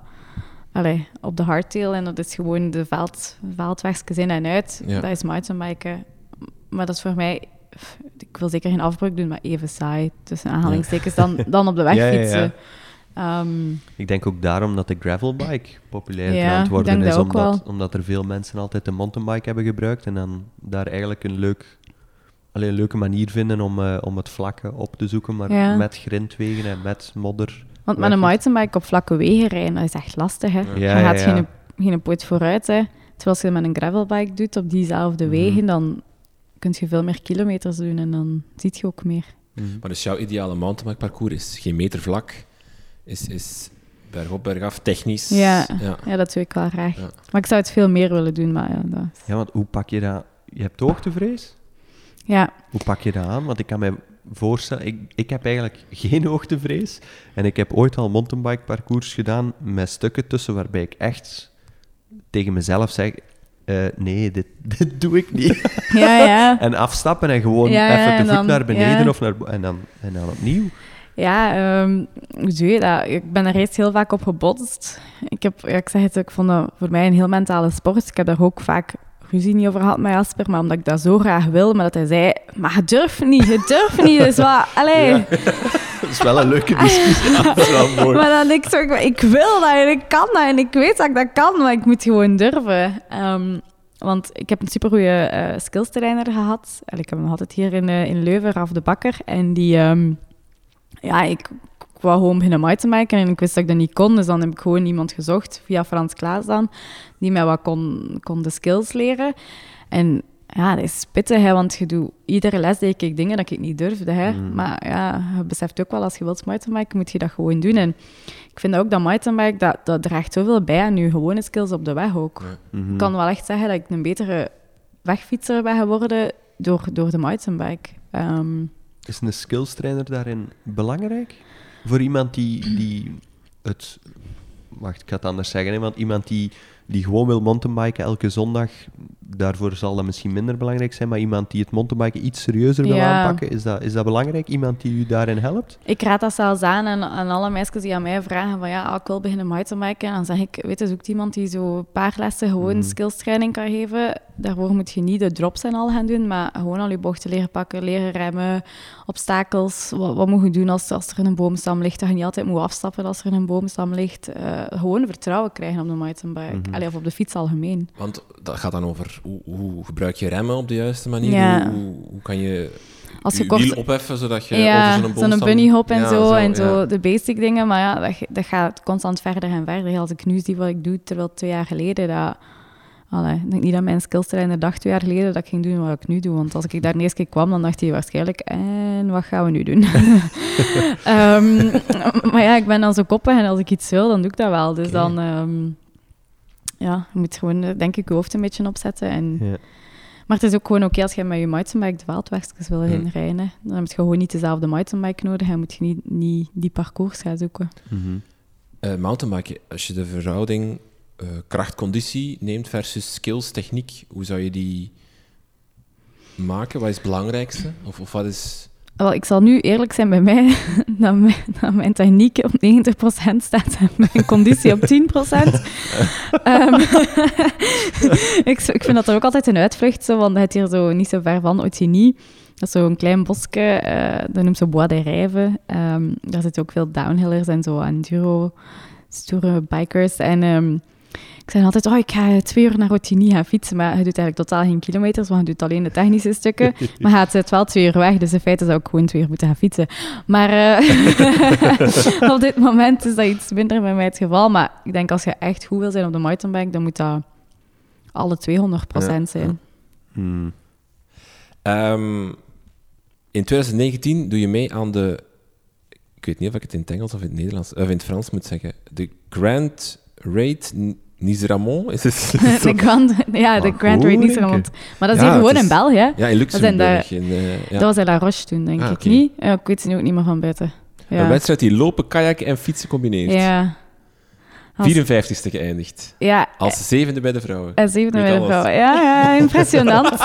allee, op de hardtail en dat is gewoon de veld, veldwegjes in en uit. Ja. Dat is mountainbiken. Maar dat is voor mij, ik wil zeker geen afbreuk doen, maar even saai, tussen aanhalingstekens, dan, dan op de weg fietsen. Ehm, Ik denk ook daarom dat de gravelbike populair Ja, aan het worden is, omdat, omdat er veel mensen altijd de mountainbike hebben gebruikt en dan daar eigenlijk een, leuk, allee, een leuke manier vinden om, eh, om het vlakke op te zoeken, maar Ja. met grindwegen en met modder. want met een mountainbike op vlakke wegen rijden, dat is echt lastig. Hè? Ja, je gaat. Geen, geen poot vooruit. Hè? Terwijl als je met een gravelbike doet op diezelfde Mhm. wegen, dan kun je veel meer kilometers doen en dan ziet je ook meer. Mhm. maar dus jouw ideale mountainbike parcours is geen meter vlak, is, is bergop, bergaf, technisch. Ja. ja. Ja, dat doe ik wel graag. Ja. Maar ik zou het veel meer willen doen, maar ja, dat is- Ja, want hoe pak je dat? Je hebt hoogtevrees? ja. Hoe pak je dat aan? Want ik kan me voorstellen, ik, ik heb eigenlijk geen hoogtevrees. En ik heb ooit al mountainbike parcours gedaan met stukken tussen waarbij ik echt tegen mezelf zeg, eh, nee, dit, dit doe ik niet. ja, ja. en afstappen en gewoon Ja, ja, even de voet dan- naar beneden of naar en dan, en dan opnieuw. Ja, ehm, hoe doe je dat? Ik ben er eerst heel vaak op gebotst. Ik, heb, ja, ik zeg het, ik vond dat voor mij een heel mentale sport. Ik heb daar ook vaak ruzie niet over gehad met Jasper, maar omdat ik dat zo graag wil, maar dat hij zei, maar je durft niet, je durft niet, dus wat, allee. Dat is wel een leuke discussie. Ja, mooi. Maar dan ik zo, ik, wil dat en ik kan dat en ik weet dat ik dat kan, maar ik moet gewoon durven. Ehm, want ik heb een supergoeie eh skills trainer gehad. En ik heb hem altijd hier in, eh, in Leuven, Raf de Bakker. En die, ehm, ja, ik wou gewoon beginnen mountainbiken en ik wist dat ik dat niet kon. Dus dan heb ik gewoon iemand gezocht, via Frans Klaas dan, die mij wat kon, kon de skills leren. En ja, dat is pittig, hè, want je doet iedere les deed ik dingen dat ik niet durfde. Hè. Maar ja, je beseft ook wel, als je wilt mountainbiken, moet je dat gewoon doen. En ik vind ook dat mountainbike, dat, dat draagt zoveel bij aan je gewone skills op de weg ook. Mhm. Ik kan wel echt zeggen dat ik een betere wegfietser ben geworden door, door de mountainbike. Ehm, Is een skills trainer daarin belangrijk? Voor iemand die, die het... Wacht, ik ga het anders zeggen. Hè, iemand die, die gewoon wil mountainbiken elke zondag, daarvoor zal dat misschien minder belangrijk zijn. Maar iemand die het mountainbiken iets serieuzer wil Ja. aanpakken, is dat, is dat belangrijk? Iemand die u daarin helpt? Ik raad dat zelfs aan aan, aan alle meisjes die aan mij vragen van ja, ah, ik wil beginnen mountainbiken. En dan zeg ik, weet je, zoekt iemand die zo een paar lessen gewoon skills training kan geven. Daarvoor moet je niet de drops en al gaan doen, maar gewoon al je bochten leren pakken, leren remmen, obstakels. Wat, wat moet je doen als, als er een boomstam ligt? Dat je niet altijd moet afstappen als er een boomstam ligt. Eh, gewoon vertrouwen krijgen op de mountainbike. Mhm. Allee, of op de fiets algemeen. Want dat gaat dan over hoe, hoe gebruik je remmen op de juiste manier? Ja. Hoe, hoe, kan je Als je je kort- wiel opheffen zodat je ja, over zo'n zo'n bunnyhop en Ja, zo, en zo, de basic dingen. Maar ja, dat, dat gaat constant verder en verder. Als ik nu zie wat ik doe, terwijl twee jaar geleden, dat... Allee, ik denk niet dat mijn skills trainer dacht twee jaar geleden dat ik ging doen wat ik nu doe. Want als ik daar de eerste keer kwam, dan dacht hij waarschijnlijk, en wat gaan we nu doen? Ehm, maar ja, ik ben dan zo koppig en als ik iets wil, dan doe ik dat wel. Dus dan... ehm, ja, je moet gewoon, eh, denk ik, je hoofd een beetje opzetten. En, Ja. Maar het is ook gewoon oké als je met je mountainbike de veldwegjes wil heen rijden. hè. Dan heb je gewoon niet dezelfde mountainbike nodig en moet je niet, niet die parcours gaan zoeken. Mhm. Eh, mountainbiken, als je de verhouding eh, kracht-conditie neemt versus skills, techniek, hoe zou je die maken? Wat is het belangrijkste? Of, of wat is... Wel, ik zal nu eerlijk zijn bij mij dat mijn, dat mijn techniek op 90% staat en mijn conditie op 10%. Ehm, ik, ik vind dat er ook altijd een uitvlucht, zo, want het hier zo niet zo ver van Otigny. Dat is zo'n klein bosje, eh, dat noemt ze Bois des Rijven. Ehm, daar zitten ook veel downhillers en zo enduro, stoere bikers. En ehm, ik zei altijd, oh, ik ga twee uur naar Otigny gaan fietsen, maar je doet eigenlijk totaal geen kilometers, want je doet alleen de technische stukken. Maar hij zit wel twee uur weg, dus in feite zou ik gewoon twee uur moeten gaan fietsen. Maar eh, op dit moment is dat iets minder bij mij het geval. Maar ik denk als je echt goed wil zijn op de mountainbike, dan moet dat alle 200% zijn. Hmm. Ehm, in 2019 doe je mee aan de... Ik weet niet of ik het in het Engels of in het Nederlands... Of in het Frans moet zeggen. De Grand Raid N- Nice-Ramon? Is het... de Grand, ja, de Grand Raid Maar dat is Ja, hier gewoon is- in België. Ja, in Luxemburg. Dat in, eh, ja. Dat was in La Roche toen, denk Ah, ik niet. Ja, ik weet het nu ook niet meer van buiten. Een wedstrijd die lopen, kajakken en fietsen combineert. ja. Als- 54ste geëindigd. ja, Als zevende bij de vrouwen. En zevende bij de alles. vrouw. Ja, ja, impressionant.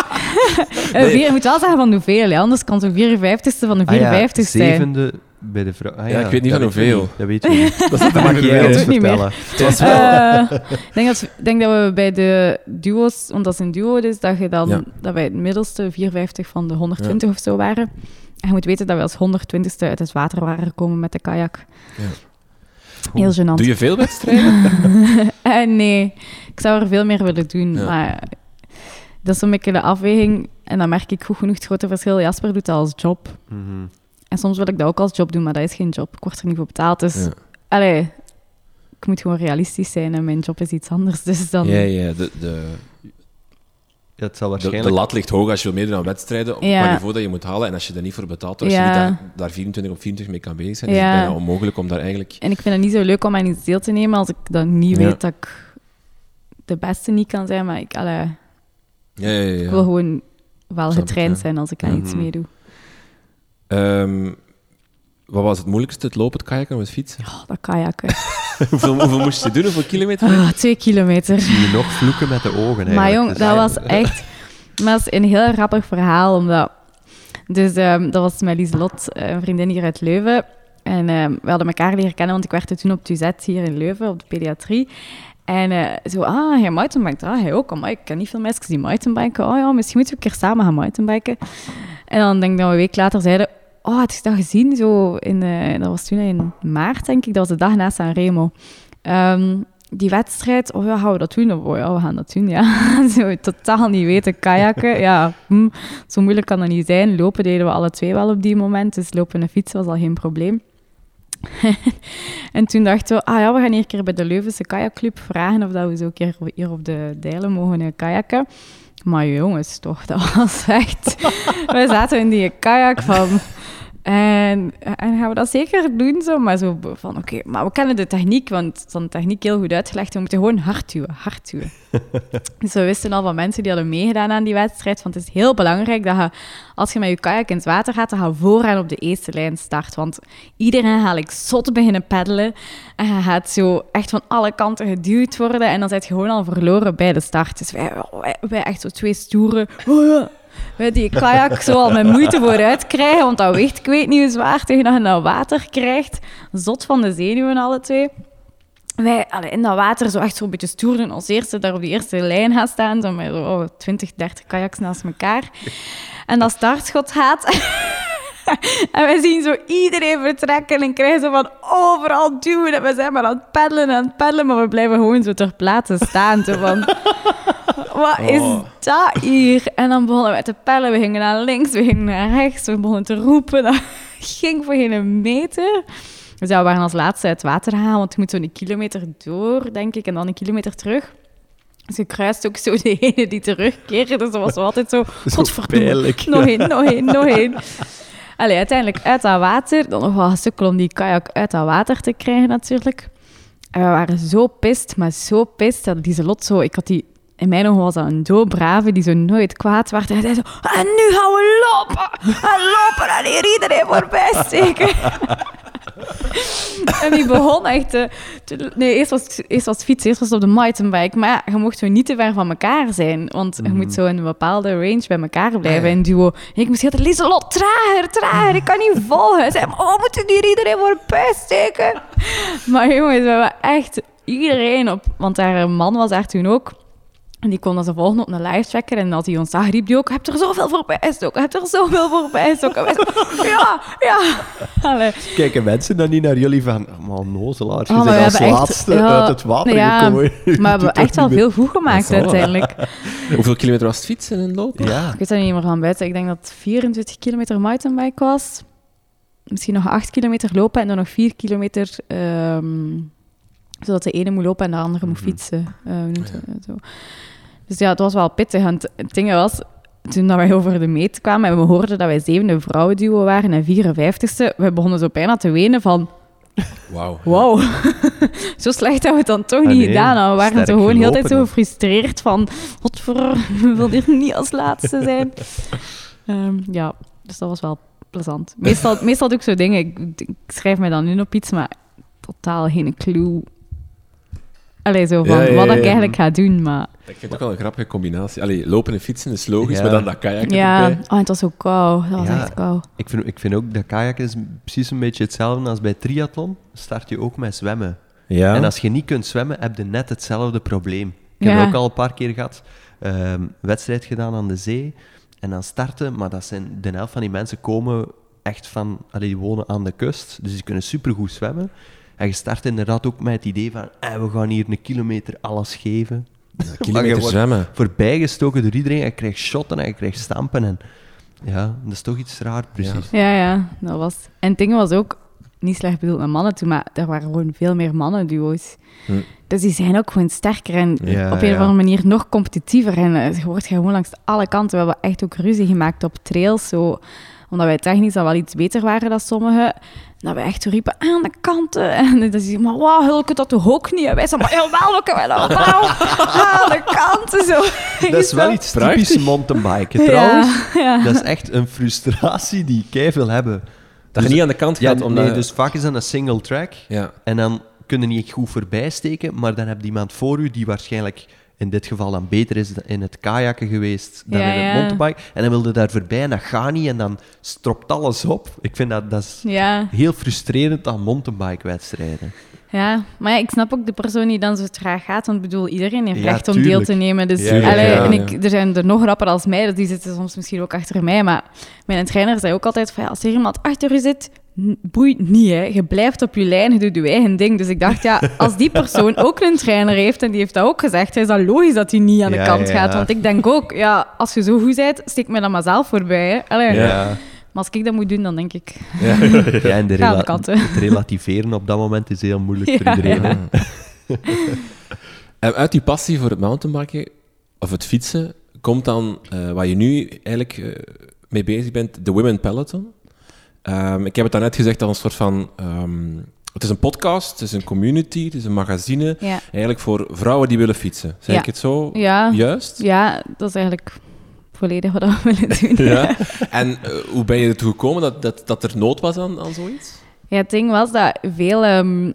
Eh, Nee. vier- je moet wel zeggen van hoeveel, hè, anders kan zo'n 54ste van de Ah ja, 54 zijn. zevende bij de vrouw. Ah Ja, ik weet niet van hoeveel. niet, Dat weten we niet. Dat is Dat mag jij weet ons vertellen. Het was wel... Eh, ik denk dat, denk dat we bij de duo's, want dat is een duo is, dat, je dan, Ja. dat wij het middelste 54 van de 120 of zo waren. En je moet weten dat we als 120ste uit het water waren gekomen met de kajak. Heel gênant. Doe je veel wedstrijden? Eh, nee, ik zou er veel meer willen doen. Ja. Maar dat is een beetje de afweging. En dan merk ik goed genoeg het grote verschil. Jasper doet dat als job. Mhm. En soms wil ik dat ook als job doen, maar dat is geen job. Ik word er niet voor betaald. Dus, Ja. allee, ik moet gewoon realistisch zijn en mijn job is iets anders. Dus dan... Ja, ja. De, de, Ja, het zal de, de waarschijnlijk... lat ligt hoog als je wil meedoen aan wedstrijden op Ja. het niveau dat je moet halen. En als je daar niet voor betaalt, als je niet daar, daar 24 op 24 mee kan bezig zijn, is het bijna onmogelijk om daar eigenlijk... En ik vind het niet zo leuk om aan iets deel te nemen als ik dan niet Ja. weet dat ik de beste niet kan zijn. Maar ik, allee, Ja, ja, ja. ik wil gewoon wel getraind ja. zijn als ik aan iets Mhm. meedoe. Ehm, wat was het moeilijkste? Het lopen, het kajakken of het fietsen? Oh, dat kajakken. hoeveel, hoeveel moest je doen? Hoeveel kilometer? Ah, twee kilometer. Zie je nog vloeken met de ogen eigenlijk. Maar jong, Dus- dat was echt... Maar dat is een heel grappig verhaal, omdat... Dus ehm, dat was met Lieselot, eh, een vriendin hier uit Leuven. En ehm, we hadden elkaar leren kennen, want ik werkte toen op UZ hier in Leuven, op de pediatrie. En eh, zo, ah, hij mountainbikt. Ah, hij ook. Maar ik ken niet veel mensen die mountainbiken. Oh ja, misschien moeten we een keer samen gaan mountainbiken. En dan denk ik dat we een week later zeiden... Oh, had je dat gezien? Zo in, eh, dat was toen in maart, denk ik. Dat was de dag na Sanremo. Ehm die wedstrijd, oh ja, gaan we dat doen? Oh ja, we gaan dat doen, ja. zo totaal niet weten, kajakken, ja, hm, zo moeilijk kan dat niet zijn. Lopen deden we alle twee wel op die moment, dus lopen en fietsen was al geen probleem. en toen dachten we, ah ja, we gaan hier een keer bij de Leuvense kajakclub vragen of dat we zo een keer hier op de Dijlen mogen kajakken. Maar jongens, toch, dat was echt... we zaten in die kajak van en, en gaan we dat zeker doen zo, maar zo van oké, maar we kennen de techniek, want het de techniek heel goed uitgelegd. We moeten gewoon hard duwen, hard duwen. dus we wisten al van mensen die hadden meegedaan aan die wedstrijd, want het is heel belangrijk dat je, als je met je kajak in het water gaat, dan ga je vooraan op de eerste lijn start. Want iedereen gaat ik zot beginnen peddelen en je gaat zo echt van alle kanten geduwd worden en dan zit je gewoon al verloren bij de start. Dus wij, wij, echt zo twee stoere wij die kajak zo al met moeite vooruit krijgen, want dat weegt ik weet niet hoe zwaar tegen dat je naar water krijgt. Zot van de zenuwen alle twee. Wij allee, in dat water zo echt zo'n beetje stoer doen als eerste daar op die eerste lijn gaan staan, zo met oh, 20, 30 kajaks naast elkaar. En dat startschot gaat... en we zien zo iedereen vertrekken en krijgen zo van overal duwen. En we zijn maar aan het peddelen en aan het peddelen, maar we blijven gewoon zo ter plaatse staan. Zo van, wat is oh. dat hier? En dan begonnen we te pellen. We gingen naar links, we gingen naar rechts. We begonnen te roepen. Dat ging voor geen meter. Dus ja, we waren als laatste uit het water gaan, want je moet zo'n kilometer door, denk ik, en dan een kilometer terug. Dus je kruist ook zo de ene die terugkeerde. Dus dat was altijd zo... Godverdomme, nog één, nog één, nog één. Allee, uiteindelijk uit dat water. Dan nog wel sukkel om die kajak uit dat water te krijgen, natuurlijk. En we waren zo pist, maar zo pist, dat die lot zo... Ik had die in mijn ogen was dat een doodbrave die zo nooit kwaad werd. En hij zei zo, en nu gaan we lopen. En lopen en hier iedereen voorbij steken. en die begon echt te, nee, eerst was, eerst was fietsen, eerst was het op de mountainbike. Maar ja, je mocht zo niet te ver van elkaar zijn. Want je moet mhm. zo in een bepaalde range bij elkaar blijven ah, in duo. En ik moest heel Lieselot, trager, trager, ik kan niet volgen. Hij zei, oh, moeten hier iedereen voorbij steken? maar jongens, we hebben echt iedereen op... Want daar man was daar toen ook en die kon dan ze volgen op een live tracker. En als hij ons zag, riep hij ook: Heb er zoveel voorbij gestoken? Heb er zoveel voorbij gestoken? ja, ja. Kijken mensen dan niet naar jullie van: Man, nozelaar, je oh, als laatste uit het water gekomen. Maar we hebben echt wel veel goed gemaakt uiteindelijk. Hoeveel kilometer was het fietsen en lopen? Ja. Ik weet er niet meer van buiten. Ik denk dat het 24 kilometer mountainbike was. Misschien nog 8 kilometer lopen en dan nog 4 kilometer. Um, zodat de ene moet lopen en de andere moet mhm. fietsen. Uh, zo. Dus ja, het was wel pittig. En het ding was, toen dat wij over de meet kwamen en we hoorden dat wij zevende vrouwenduo waren en 54ste, we begonnen zo bijna te wenen van... Wauw. Wow. zo slecht dat we het dan toch niet gedaan hadden. We waren gewoon heel tijd zo gefrustreerd van... Wat voor... We wilden hier niet als laatste zijn. um, ja, dus dat was wel plezant. Meestal, meestal doe ik zo dingen. Ik, ik schrijf mij dan nu op iets, maar totaal geen clue Allee, zo van wat ik eigenlijk ga doen, maar... Ik vind het ook wel een grappige combinatie. Allee, lopen en fietsen is logisch, maar dan dat kajakken Ja, oh, het was zo koud. Dat was echt koud. Ik vind, ik vind ook dat kajakken is precies een beetje hetzelfde als bij triathlon. Start je ook met zwemmen. Ja. En als je niet kunt zwemmen, heb je net hetzelfde probleem. Ik heb het ook al een paar keer gehad. Um, wedstrijd gedaan aan de zee. En dan starten, maar dat zijn, de helft van die mensen komen echt van... Allee, die wonen aan de kust, dus die kunnen supergoed zwemmen. En je start inderdaad ook met het idee van, eh, we gaan hier een kilometer alles geven. Een kilometer zwemmen. Voorbijgestoken door iedereen. Je krijgt shotten en je krijgt stampen. En ja, dat is toch iets raar, precies. Ja, ja, dat was... En het ding was ook, niet slecht bedoeld met mannen toen, maar er waren gewoon veel meer mannen-duo's. Hm. Dus die zijn ook gewoon sterker en op een of andere manier nog competitiever. En uh, je wordt gewoon langs alle kanten. We hebben echt ook ruzie gemaakt op trails, zo omdat wij technisch al wel iets beter waren dan sommigen. Dat we echt riepen aan de kanten. En dan je, maar wauw, Hulke, dat toch ook niet? En wij zeiden, maar jawel, we kunnen wel aan de kanten. Zo. Dat is wel iets typisch mountainbiken trouwens. Ja, Dat is echt een frustratie die kei veel hebben. Dat je niet aan de kant gaat. Ja, omdat... nee, dus vaak is dat een single track. Ja. En dan kunnen niet goed voorbij steken, maar dan heb je iemand voor u die waarschijnlijk in dit geval dan beter is in het kajakken geweest dan in het mountainbike. En dan wilde daar voorbij en dat gaat niet en dan stropt alles op. Ik vind dat, dat is heel frustrerend aan mountainbike-wedstrijden. Ja, maar ja, ik snap ook de persoon die dan zo traag gaat. Want ik bedoel, iedereen heeft Ja, recht om deel te nemen. Dus, Ja, allee, ja, en ik, er zijn er nog rapper als mij, dus die zitten soms misschien ook achter mij. Maar mijn trainer zei ook altijd van, ja, als er iemand achter u zit, boeit niet, hè. Je blijft op je lijn, je doet je eigen ding. Dus ik dacht, ja, als die persoon ook een trainer heeft, en die heeft dat ook gezegd, is dat logisch dat hij niet aan de Ja, kant ja, gaat. ja. Want ik denk ook, ja, als je zo goed bent, steek me dan maar zelf voorbij, hè. Allee, Ja. Maar als ik dat moet doen, dan denk ik, Ja, en de rela- het relativeren op dat moment is heel moeilijk voor Ja. iedereen. hè. En uit die passie voor het mountainbiken, of het fietsen, komt dan, eh waar je nu eigenlijk eh, mee bezig bent, de Women Peloton. Ehm, ik heb het daarnet gezegd als een soort van... ehm, het is een podcast, het is een community, het is een magazine, Ja, eigenlijk voor vrouwen die willen fietsen. Zeg Ja. ik het zo ja, juist? ja dat is eigenlijk volledig wat we willen doen. Ja. En eh, hoe ben je ertoe gekomen dat, dat, dat er nood was aan, aan zoiets? Ja, het ding was dat veel... ehm,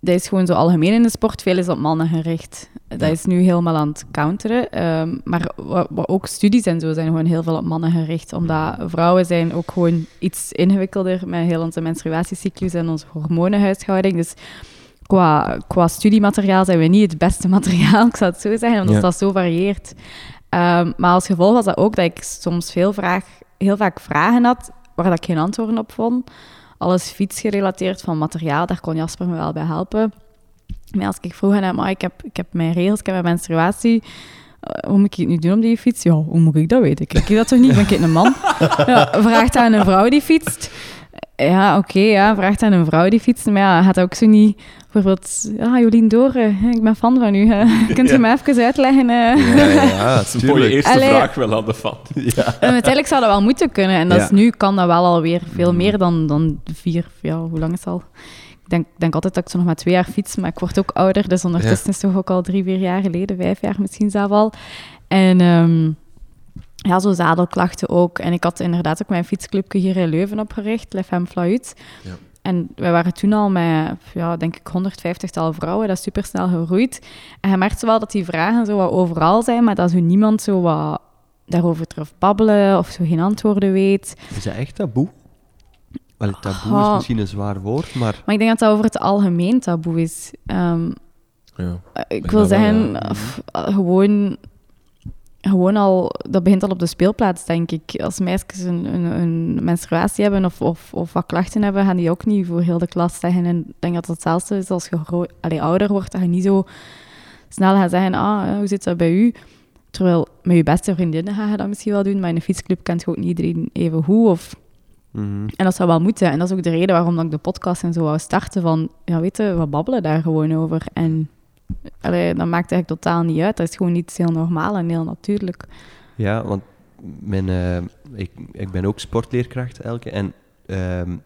dat is gewoon zo algemeen in de sport. Veel is op mannen gericht. Dat Ja. is nu helemaal aan het counteren. Ehm, maar wa- wa- ook studies en zo zijn gewoon heel veel op mannen gericht. Omdat vrouwen zijn ook gewoon iets ingewikkelder met heel onze menstruatiecyclus en onze hormonenhuishouding. Dus qua, qua studiemateriaal zijn we niet het beste materiaal, ik zou het zo zeggen, omdat Ja. dat zo varieert. Ehm, maar als gevolg was dat ook dat ik soms veel, vraag, heel vaak vragen had waar dat ik geen antwoorden op vond. Alles fietsgerelateerd van materiaal, daar kon Jasper me wel bij helpen. Maar als ik vroeg aan hem, "Ah, ik, heb, ik heb mijn regels, ik heb mijn menstruatie, eh, hoe moet ik het nu doen op die fiets? Ja, hoe moet ik dat weten? Ik ik dat toch niet? Ben ik een man? Ja, vraagt aan een vrouw die fietst. Ja, oké, ja, vraagt aan een vrouw die fietst. Maar ja, gaat ook zo niet... Bijvoorbeeld, ja, Jolien Doren, ik ben fan van u. hè. Kunt u me even uitleggen? eh? Ja, ja, ja, Dat is een mooie eerste Allee. vraag wel aan de fan. Ja. En uiteindelijk zou dat wel moeten kunnen. En dat is, nu kan dat wel alweer veel meer dan, dan vier... Ja, hoe lang is het al? Ik denk, denk altijd dat ik zo nog maar twee jaar fiets, maar ik word ook ouder. Dus ondertussen is het toch ook al drie, vier jaar geleden, vijf jaar misschien zelf al. En ehm, ja, zo zadelklachten ook. En ik had inderdaad ook mijn fietsclubje hier in Leuven opgericht, Le Femme. Ja. En wij waren toen al met, ja, denk ik, 150-tal vrouwen. Dat is super snel gegroeid. En je merkt wel dat die vragen zo wat overal zijn, maar dat zo niemand zo wat daarover terug babbelen of zo geen antwoorden weet. Is dat echt taboe? Wel, taboe Oh. is misschien een zwaar woord, maar Maar ik denk dat dat over het algemeen taboe is. Ehm, Ja. eh, ik wil wel, zeggen, ja. of, eh, gewoon, gewoon al, dat begint al op de speelplaats, denk ik. Als meisjes een, een, een menstruatie hebben of, of, of wat klachten hebben, gaan die ook niet voor heel de klas zeggen. En ik denk dat het hetzelfde is als je ouder wordt, dat je niet zo snel gaat zeggen, ah, eh, hoe zit dat bij u? Terwijl met je beste vriendinnen ga je dat misschien wel doen, maar in een fietsclub kent je ook niet iedereen even goed. Of mhm. en dat zou wel moeten. En dat is ook de reden waarom dat ik de podcast en zo wou starten. Van, ja, weet je, we babbelen daar gewoon over. En allee, dat maakt eigenlijk totaal niet uit. Dat is gewoon iets heel normaal en heel natuurlijk. Ja, want mijn, eh, ik, ik ben ook sportleerkracht, Elke. En ehm,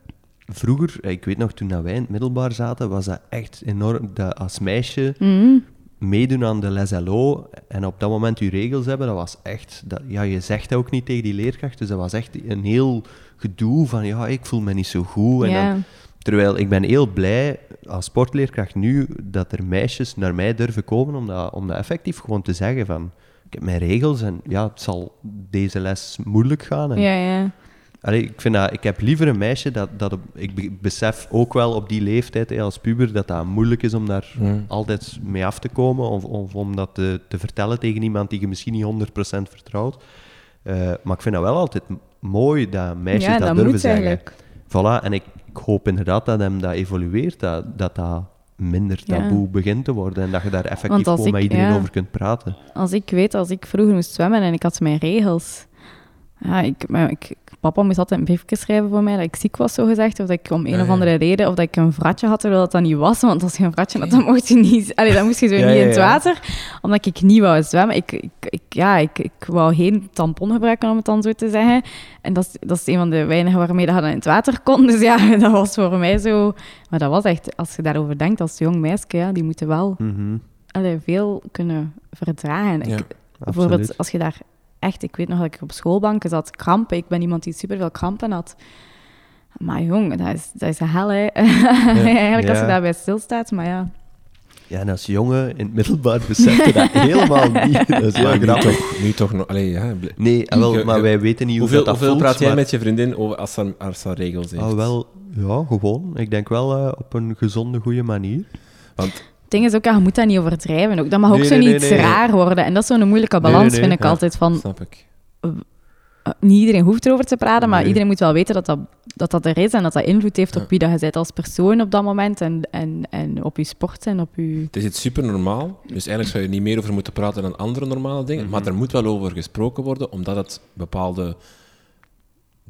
vroeger, ik weet nog, toen dat wij in het middelbaar zaten, was dat echt enorm. Dat als meisje Mhm. meedoen aan de les LO en op dat moment je regels hebben, dat was echt... Dat, ja, je zegt dat ook niet tegen die leerkracht, dus dat was echt een heel gedoe van, ja, ik voel me niet zo goed. En dan, terwijl ik ben heel blij als sportleerkracht nu dat er meisjes naar mij durven komen om dat, om dat effectief gewoon te zeggen van... Ik heb mijn regels en ja, het zal deze les moeilijk gaan. En, ja, ja. Allee, ik, vind dat, ik heb liever een meisje dat... dat op, ik be- besef ook wel op die leeftijd hè, als puber dat dat moeilijk is om daar Mm. altijd mee af te komen. Of, of om dat te, te vertellen tegen iemand die je misschien niet 100% vertrouwt. Eh, maar ik vind dat wel altijd mooi dat meisjes ja, dat, dat durven moet zeggen. eigenlijk. Voilà, en ik, ik hoop inderdaad dat hem dat evolueert, dat dat, dat minder Ja. taboe begint te worden en dat je daar effectief gewoon met iedereen ja. over kunt praten. Als ik weet, als ik vroeger moest zwemmen en ik had mijn regels... Ja, ik, maar ik, papa moest altijd een briefje schrijven voor mij dat ik ziek was, zo gezegd. Of dat ik om een Ja, of ja. andere reden... Of dat ik een vratje had, terwijl dat dat niet was. Want als je een vratje had, dan mocht je niet... Allee, dan moest je zo Ja, niet in het water. Omdat ik niet wou zwemmen. Ik, ik, ik, ja, ik, ik wou geen tampon gebruiken, om het dan zo te zeggen. En dat is, dat is een van de weinigen waarmee dat dan in het water kon. Dus ja, dat was voor mij zo... Maar dat was echt... Als je daarover denkt, als jong meisje, ja, die moeten wel allee, veel kunnen verdragen. Ik. Bijvoorbeeld absoluut. als je daar echt, ik weet nog dat ik op schoolbanken zat, krampen. Ik ben iemand die superveel krampen had. Maar jong, dat is, dat is een hel, hè. Eigenlijk als je daarbij stilstaat, maar ja. Ja, en als jongen in het middelbaar besef je dat helemaal niet. Dat is heel Maar nu grappig. toch, nu toch nog... Allee, ja, Nee, ah, wel, maar wij weten niet hoe hoeveel dat, dat hoeveel voelt, praat jij maar- met je vriendin over als ze, als ze regels heeft? Ah, wel, ja, gewoon. Ik denk wel eh, op een gezonde, goede manier. Want ding is ook, ja, je moet dat niet overdrijven. Ook. Dat mag ook Nee, zo nee, niet nee, raar worden. En dat is zo'n moeilijke balans, vind ik ja. altijd. Van, snap ik. eh, niet iedereen hoeft erover te praten, maar iedereen moet wel weten dat dat, dat dat er is en dat dat invloed heeft Ja. op wie dat je bent als persoon op dat moment en, en, en op je sport en op je... Het is iets super normaal, dus eigenlijk zou je er niet meer over moeten praten dan andere normale dingen. Maar er moet wel over gesproken worden, omdat het bepaalde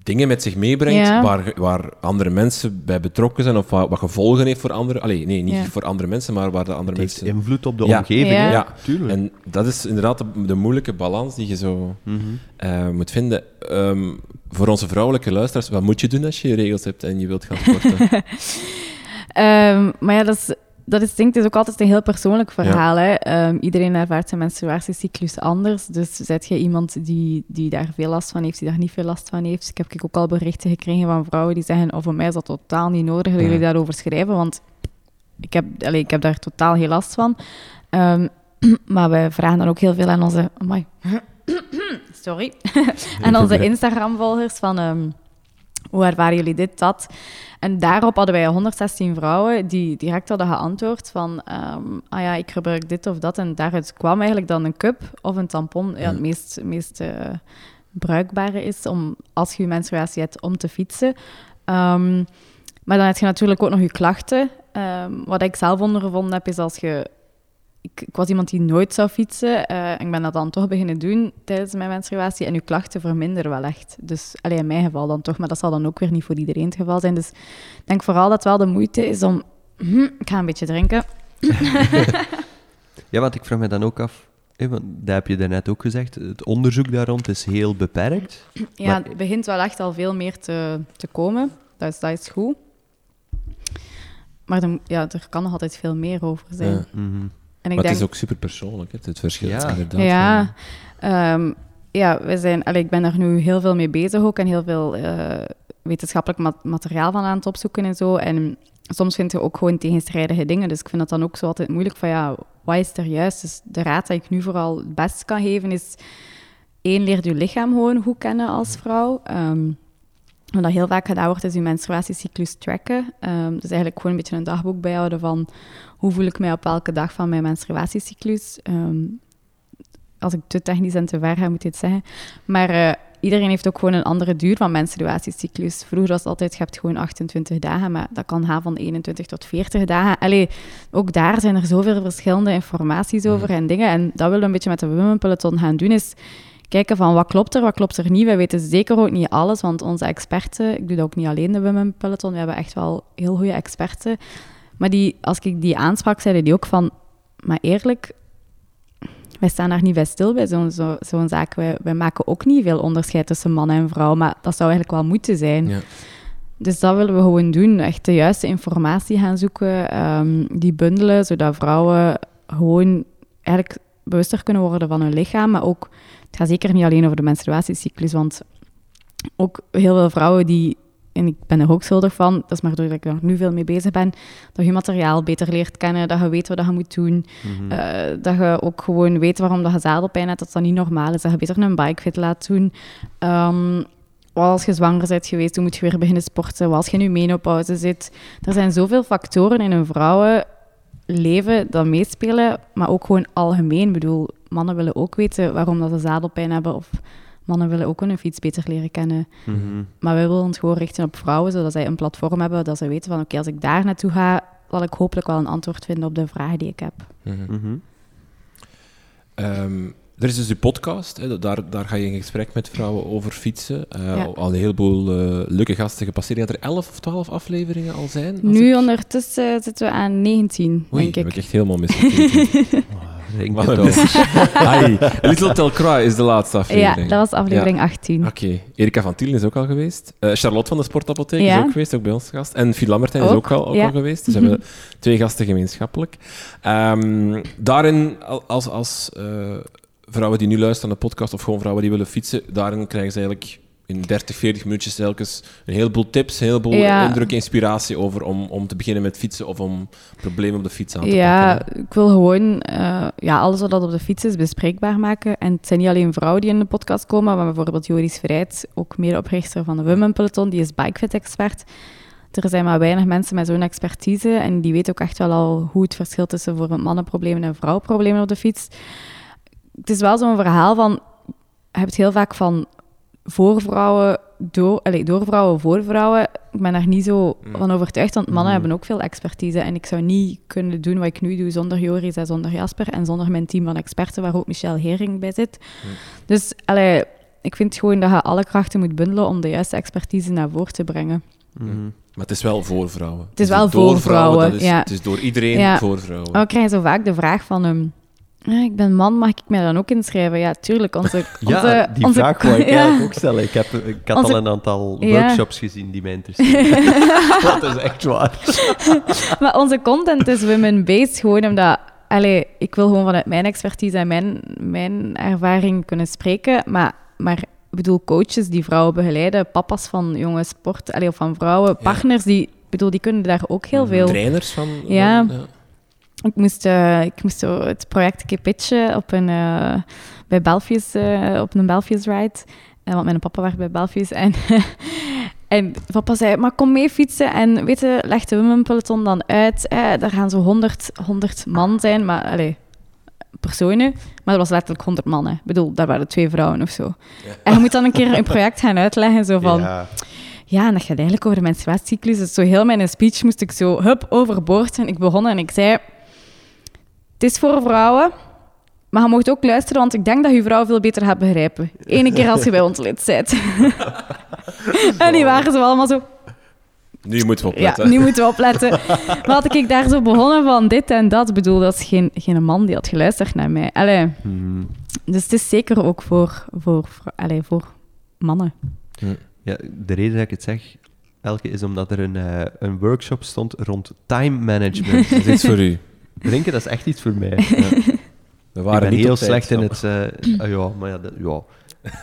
dingen met zich meebrengt Ja. waar, waar andere mensen bij betrokken zijn of wat, wat gevolgen heeft voor andere... Allee, nee, niet Ja. voor andere mensen, maar waar de andere Het heeft mensen... invloed op de Ja. omgeving. Ja. tuurlijk. en dat is inderdaad de, de moeilijke balans die je zo Mhm. eh, moet vinden. Ehm, voor onze vrouwelijke luisteraars, wat moet je doen als je je regels hebt en je wilt gaan sporten? Ehm, maar ja, dat is, dat is, denk ik, het is ook altijd een heel persoonlijk verhaal. Hè? Ehm, iedereen ervaart zijn menstruatiecyclus anders. Dus zet je iemand die, die daar veel last van heeft, die daar niet veel last van heeft. Ik heb ook al berichten gekregen van vrouwen die zeggen, oh, voor mij is dat totaal niet nodig dat Ja. jullie daarover schrijven, want ik heb, allee, ik heb daar totaal geen last van. Ehm, maar we vragen dan ook heel veel aan onze... Amai. Sorry. aan onze. Instagram-volgers van... ehm, hoe ervaren jullie dit, dat? En daarop hadden wij 116 vrouwen die direct hadden geantwoord van... ehm, ah ja, ik gebruik dit of dat. En daaruit kwam eigenlijk dan een cup of een tampon. Ja, het meest, meest eh, bruikbare is om, als je je menstruatie hebt, om te fietsen. Ehm, maar dan heb je natuurlijk ook nog je klachten. Ehm, wat ik zelf ondervonden heb, is als je... Ik, ik was iemand die nooit zou fietsen. eh, en ik ben dat dan toch beginnen doen tijdens mijn menstruatie. En uw klachten verminderen wel echt. Dus alleen in mijn geval dan toch. Maar dat zal dan ook weer niet voor iedereen het geval zijn. Dus ik denk vooral dat wel de moeite is om... Hm, ik ga een beetje drinken. Ja, want ik vraag me dan ook af, want dat heb je daarnet ook gezegd, het onderzoek daar rond is heel beperkt. Ja, Maar- het begint wel echt al veel meer te, te komen. Dat is, dat is goed. Maar er, ja, er kan nog altijd veel meer over zijn. Ja. Mhm. En ik maar denk, het is ook super persoonlijk, hè, het verschil. Ja. inderdaad. Ja, ehm, ja we zijn, allee, ik ben daar nu heel veel mee bezig ook en heel veel eh, wetenschappelijk ma- materiaal van aan het opzoeken en zo. En soms vind je ook gewoon tegenstrijdige dingen. Dus ik vind dat dan ook zo altijd moeilijk van ja, wat is er juist? Dus de raad die ik nu vooral het best kan geven is één, leer je lichaam gewoon goed kennen als vrouw. Ehm, wat dat heel vaak gedaan wordt, is je menstruatiecyclus tracken. Ehm, dus eigenlijk gewoon een beetje een dagboek bijhouden van hoe voel ik mij op welke dag van mijn menstruatiecyclus. Ehm, als ik te technisch en te ver ga, moet je het zeggen. Maar eh, iedereen heeft ook gewoon een andere duur van menstruatiecyclus. Vroeger was het altijd, je hebt gewoon 28 dagen, maar dat kan gaan van 21 tot 40 dagen. Allee, ook daar zijn er zoveel verschillende informaties over en dingen. En dat willen we een beetje met de Women Peloton gaan doen, is kijken van wat klopt er, wat klopt er niet. Wij weten zeker ook niet alles, want onze experten, ik doe dat ook niet alleen de Women Peloton, we hebben echt wel heel goede experten. Maar die, als ik die aansprak, zeiden die ook van, maar eerlijk, wij staan daar niet bij stil bij zo'n zo, zo'n zaak. Wij, wij maken ook niet veel onderscheid tussen man en vrouw, maar dat zou eigenlijk wel moeten zijn. Ja. Dus dat willen we gewoon doen. Echt de juiste informatie gaan zoeken, ehm, die bundelen, zodat vrouwen gewoon eigenlijk bewuster kunnen worden van hun lichaam. Maar ook, het gaat zeker niet alleen over de menstruatiecyclus, want ook heel veel vrouwen die, en ik ben er ook schuldig van, dat is maar doordat ik er nu veel mee bezig ben, dat je materiaal beter leert kennen, dat je weet wat je moet doen, eh, dat je ook gewoon weet waarom dat je zadelpijn hebt, dat dat niet normaal is, dat je beter een bikefit laat doen. Wat als je zwanger bent geweest, hoe moet je weer beginnen sporten? Als je in je menopauze zit? Er zijn zoveel factoren in een vrouwenleven dat meespelen, maar ook gewoon algemeen. Ik bedoel, mannen willen ook weten waarom dat ze zadelpijn hebben, of mannen willen ook hun fiets beter leren kennen. Mhm. Maar wij willen ons gewoon richten op vrouwen, zodat zij een platform hebben, dat ze weten van, oké, als ik daar naartoe ga, zal ik hopelijk wel een antwoord vinden op de vragen die ik heb. Mhm. Mhm. Ehm, er is dus die podcast, hè, daar, daar ga je in gesprek met vrouwen over fietsen. Eh, Ja. Al een heleboel eh, leuke gasten gepasseerd. Dat er 11 of 12 afleveringen al zijn. Nu ik- ondertussen zitten we aan 19, Oei, denk heb ik. ik echt helemaal misgekeken. Mis. Ai, Little Telcroix is de laatste Ja, aflevering. dat was aflevering 18. Oké, Erika van Tielen is ook al geweest. Eh, Charlotte van de Sportapotheek Ja. is ook geweest, ook bij ons gast. En Phil Lambertijn is Ook, al, ook ja. al geweest. Dus we hebben twee gasten gemeenschappelijk. Ehm, daarin, al- als, als eh, vrouwen die nu luisteren naar de podcast, of gewoon vrouwen die willen fietsen, daarin krijgen ze eigenlijk in 30, 40 minuutjes telkens een heleboel tips, een heleboel Ja. indruk, inspiratie over om, om te beginnen met fietsen of om problemen op de fiets aan te Ja, pakken. ik wil gewoon eh, ja, alles wat op de fiets is bespreekbaar maken. En het zijn niet alleen vrouwen die in de podcast komen, maar bijvoorbeeld Joris Vrijt, ook medeoprichter van de Women Peloton, die is bikefit-expert. Er zijn maar weinig mensen met zo'n expertise en die weten ook echt wel al hoe het verschil tussen voor mannenproblemen en vrouwenproblemen op de fiets. Het is wel zo'n verhaal van, je hebt heel vaak van voor vrouwen, door, allez, door vrouwen, voor vrouwen. Ik ben daar niet zo van overtuigd, want mannen Mm. hebben ook veel expertise. En ik zou niet kunnen doen wat ik nu doe zonder Joris en zonder Jasper en zonder mijn team van experten, waar ook Michel Hering bij zit. Dus allee, ik vind gewoon dat je alle krachten moet bundelen om de juiste expertise naar voren te brengen. Maar het is wel voor vrouwen. is wel niet voor vrouwen, is, ja. Het is door iedereen Ja. voor vrouwen. Maar we krijgen zo vaak de vraag van... ehm, "Ah, ik ben man, mag ik mij dan ook inschrijven? Ja, tuurlijk. Onze, Ja, onze, die onze, vraag wou ik ja. eigenlijk ook stellen. Ik, heb, ik had Onze- al een aantal Ja. workshops gezien die mij interesseren. dat is echt waar. Maar onze content is women-based, gewoon omdat... Allee, ik wil gewoon vanuit mijn expertise en mijn, mijn ervaring kunnen spreken. Maar, maar ik bedoel, coaches die vrouwen begeleiden, papa's van jonge sport, allee, of van vrouwen, partners, die, bedoel, die kunnen daar ook heel veel... Trainers van... Ja. van- Ik moest, eh, ik moest zo het project een keer pitchen op een, eh, bij Belfius, eh, op een Belfius ride. Want mijn papa werkt bij Belfius. En, en papa zei, maar kom mee fietsen. En weet je, leg de Women Peloton dan uit. Daar gaan zo 100, 100 man zijn, maar allee, personen. Maar dat was letterlijk 100 mannen. Ik bedoel, daar waren twee vrouwen of zo. En je moet dan een keer een project gaan uitleggen, zo van... Ja. Ja, en dat gaat eigenlijk over de menstruatiecyclus. Dus zo heel mijn speech moest ik zo hup overboord. En ik begon en ik zei... Het is voor vrouwen, maar je mocht ook luisteren, want ik denk dat je vrouw veel beter gaat begrijpen. Ene keer als je bij ons lid bent. en die waren zo allemaal zo... Nu moeten we Ja, opletten. nu moeten we opletten. Maar had ik daar zo begonnen van dit en dat, ik bedoel, dat is geen, geen man die had geluisterd naar mij. Allee, Mhm. dus het is zeker ook voor, voor, voor, allee, voor mannen. Ja, de reden dat ik het zeg, Elke, is omdat er een, eh, een workshop stond rond time management. Dat is iets voor u. Drinken, dat is echt iets voor mij. Ja. We Ik ben heel tijd, slecht in het... eh, ah, ja, maar ja, dat, ja.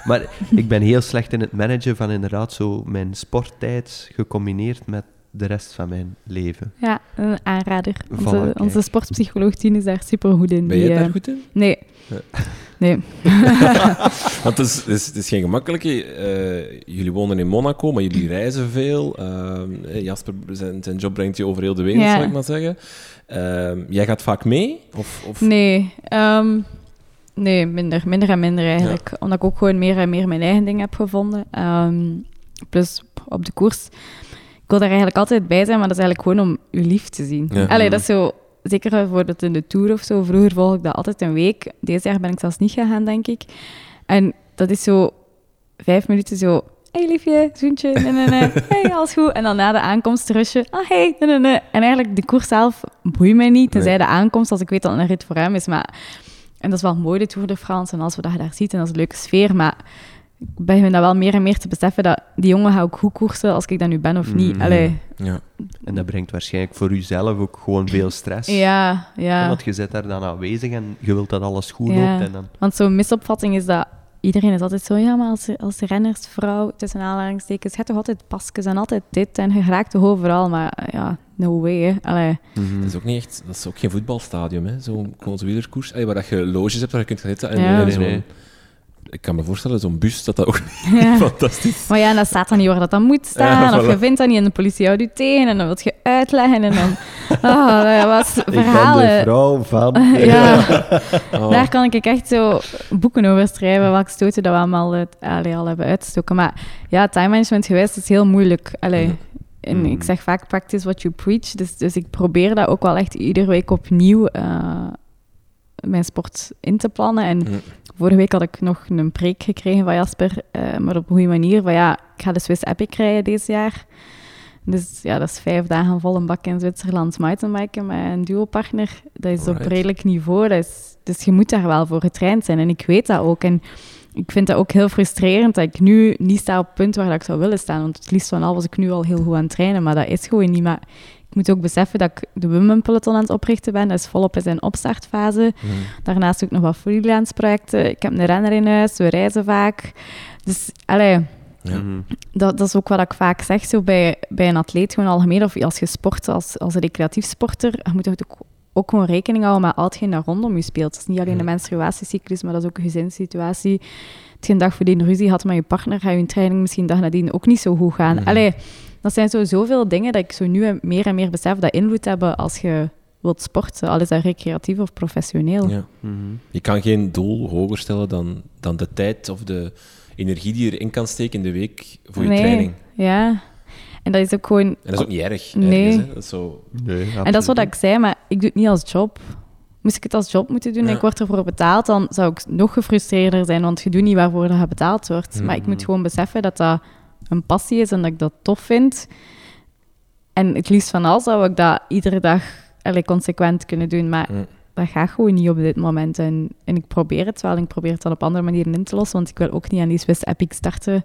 Maar ik ben heel slecht in het managen van inderdaad zo mijn sporttijd gecombineerd met de rest van mijn leven. Ja, een aanrader. Voilà, Onze, onze sportpsycholoog Tien is daar super goed in. Ben jij daar eh, goed in? Nee. Nee. Want het is, het is, het is geen gemakkelijke. eh, jullie wonen in Monaco, maar jullie reizen veel. Ehm, eh, Jasper, zijn, zijn job brengt je over heel de wereld, Ja. zal ik maar zeggen. Ehm, jij gaat vaak mee? Of, of... Nee. ehm, nee, minder. Minder en minder eigenlijk. Omdat ik ook gewoon meer en meer mijn eigen ding heb gevonden. Ehm, plus op de koers. Ik wil daar eigenlijk altijd bij zijn, maar dat is eigenlijk gewoon om je lief te zien. Ja. Allee, dat is zo... Zeker bijvoorbeeld in de Tour of zo. Vroeger volgde ik dat altijd een week. Deze jaar ben ik zelfs niet gegaan, denk ik. En dat is zo vijf minuten zo... Hey liefje, zoentje, nee, nee, nee. Hey, alles goed. En dan na de aankomst rusje. Ah, hey, nee, nee, nee. En eigenlijk, de koers zelf boeit mij niet, tenzij de aankomst, als ik weet dat het een rit voor hem is. Maar, en dat is wel mooi, de Tour de France, en als we dat daar ziet, en dat is een leuke sfeer. Maar ik begin dat wel meer en meer te beseffen, dat die jongen gaat ook goed koersen, als ik dat nu ben of niet. Allee, Ja. En dat brengt waarschijnlijk voor uzelf ook gewoon veel stress. ja, ja. Want je zit daar dan aanwezig en je wilt dat alles goed Ja. loopt. En dan... Want zo'n misopvatting is dat iedereen is altijd zo, ja, maar als, als rennersvrouw, tussen aanhalingstekens, je hebt toch altijd pasjes en altijd dit en je raakt toch overal, maar ja, no way, hè. Allee. Dat is ook niet echt, dat is ook geen voetbalstadium, hè? Zo'n wielerkoers. Waar dat je loges hebt waar je kunt gaan zitten. En, Nee, zo'n- nee. Ik kan me voorstellen, zo'n bus, dat dat ook Ja. fantastisch Maar ja, en dat staat dan niet waar dat dan moet staan, Ja, of je vindt dat niet en de politie houdt je tegen en dan wil je uitleggen en dan... Ah, dat was Ik ben de verhalen... vrouw van... Ja, Oh. daar kan ik echt zo boeken over schrijven, welke stoten dat we allemaal uit, allee, al hebben uitgestoken. Maar ja, time management geweest is heel moeilijk. Allee, en Mm. ik zeg vaak practice what you preach, dus, dus ik probeer dat ook wel echt iedere week opnieuw eh, mijn sport in te plannen. En Mm. Vorige week had ik nog een preek gekregen van Jasper, eh, maar op een goede manier, van ja, ik ga de Swiss Epic rijden deze jaar. Dus ja, dat is vijf dagen vol een bak in Zwitserland mountainbiken met een duopartner. Dat is op redelijk niveau. Dat is, dus je moet daar wel voor getraind zijn. En ik weet dat ook. En ik vind dat ook heel frustrerend dat ik nu niet sta op het punt waar dat ik zou willen staan. Want het liefst van al was ik nu al heel goed aan het trainen, maar dat is gewoon niet. Maar ik moet ook beseffen dat ik de Women Peloton aan het oprichten ben. Dat is volop in zijn opstartfase. Mhm. Daarnaast ook nog wat freelance projecten. Ik heb een renner in huis, we reizen vaak. Dus, allee, Ja. Mhm. Dat, dat is ook wat ik vaak zeg zo bij, bij een atleet gewoon algemeen, of als je sport als, als recreatief sporter, je moet ook, ook gewoon rekening houden met al hetgeen daar rondom je speelt. Het is niet alleen de Ja. menstruatiecyclus, maar dat is ook een gezinssituatie. Hetgeen dag voor die ruzie had met je partner, gaat je training misschien dag nadien ook niet zo goed gaan. Mhm. Allee, dat zijn zo zoveel dingen dat ik zo nu meer en meer besef dat invloed hebben als je wilt sporten, al is dat recreatief of professioneel. Ja. Mhm. Je kan geen doel hoger stellen dan, dan de tijd of de energie die je erin kan steken in de week voor je Nee. training. Ja, en dat is ook gewoon... En dat is ook niet erg. Nee. ergens, hè. Dat is zo... Nee, En dat is wat ik zei, maar ik doe het niet als job. Moest ik het als job moeten doen en Ja. ik word ervoor betaald, dan zou ik nog gefrustreerder zijn, want je doet niet waarvoor je betaald wordt. Maar ik Mhm. moet gewoon beseffen dat dat een passie is en dat ik dat tof vind. En het liefst van al zou ik dat iedere dag allee, consequent kunnen doen, maar Ja. dat gaat gewoon niet op dit moment. En, en ik probeer het wel, en ik probeer het dan op andere manieren in te lossen, want ik wil ook niet aan die Swiss Epic starten.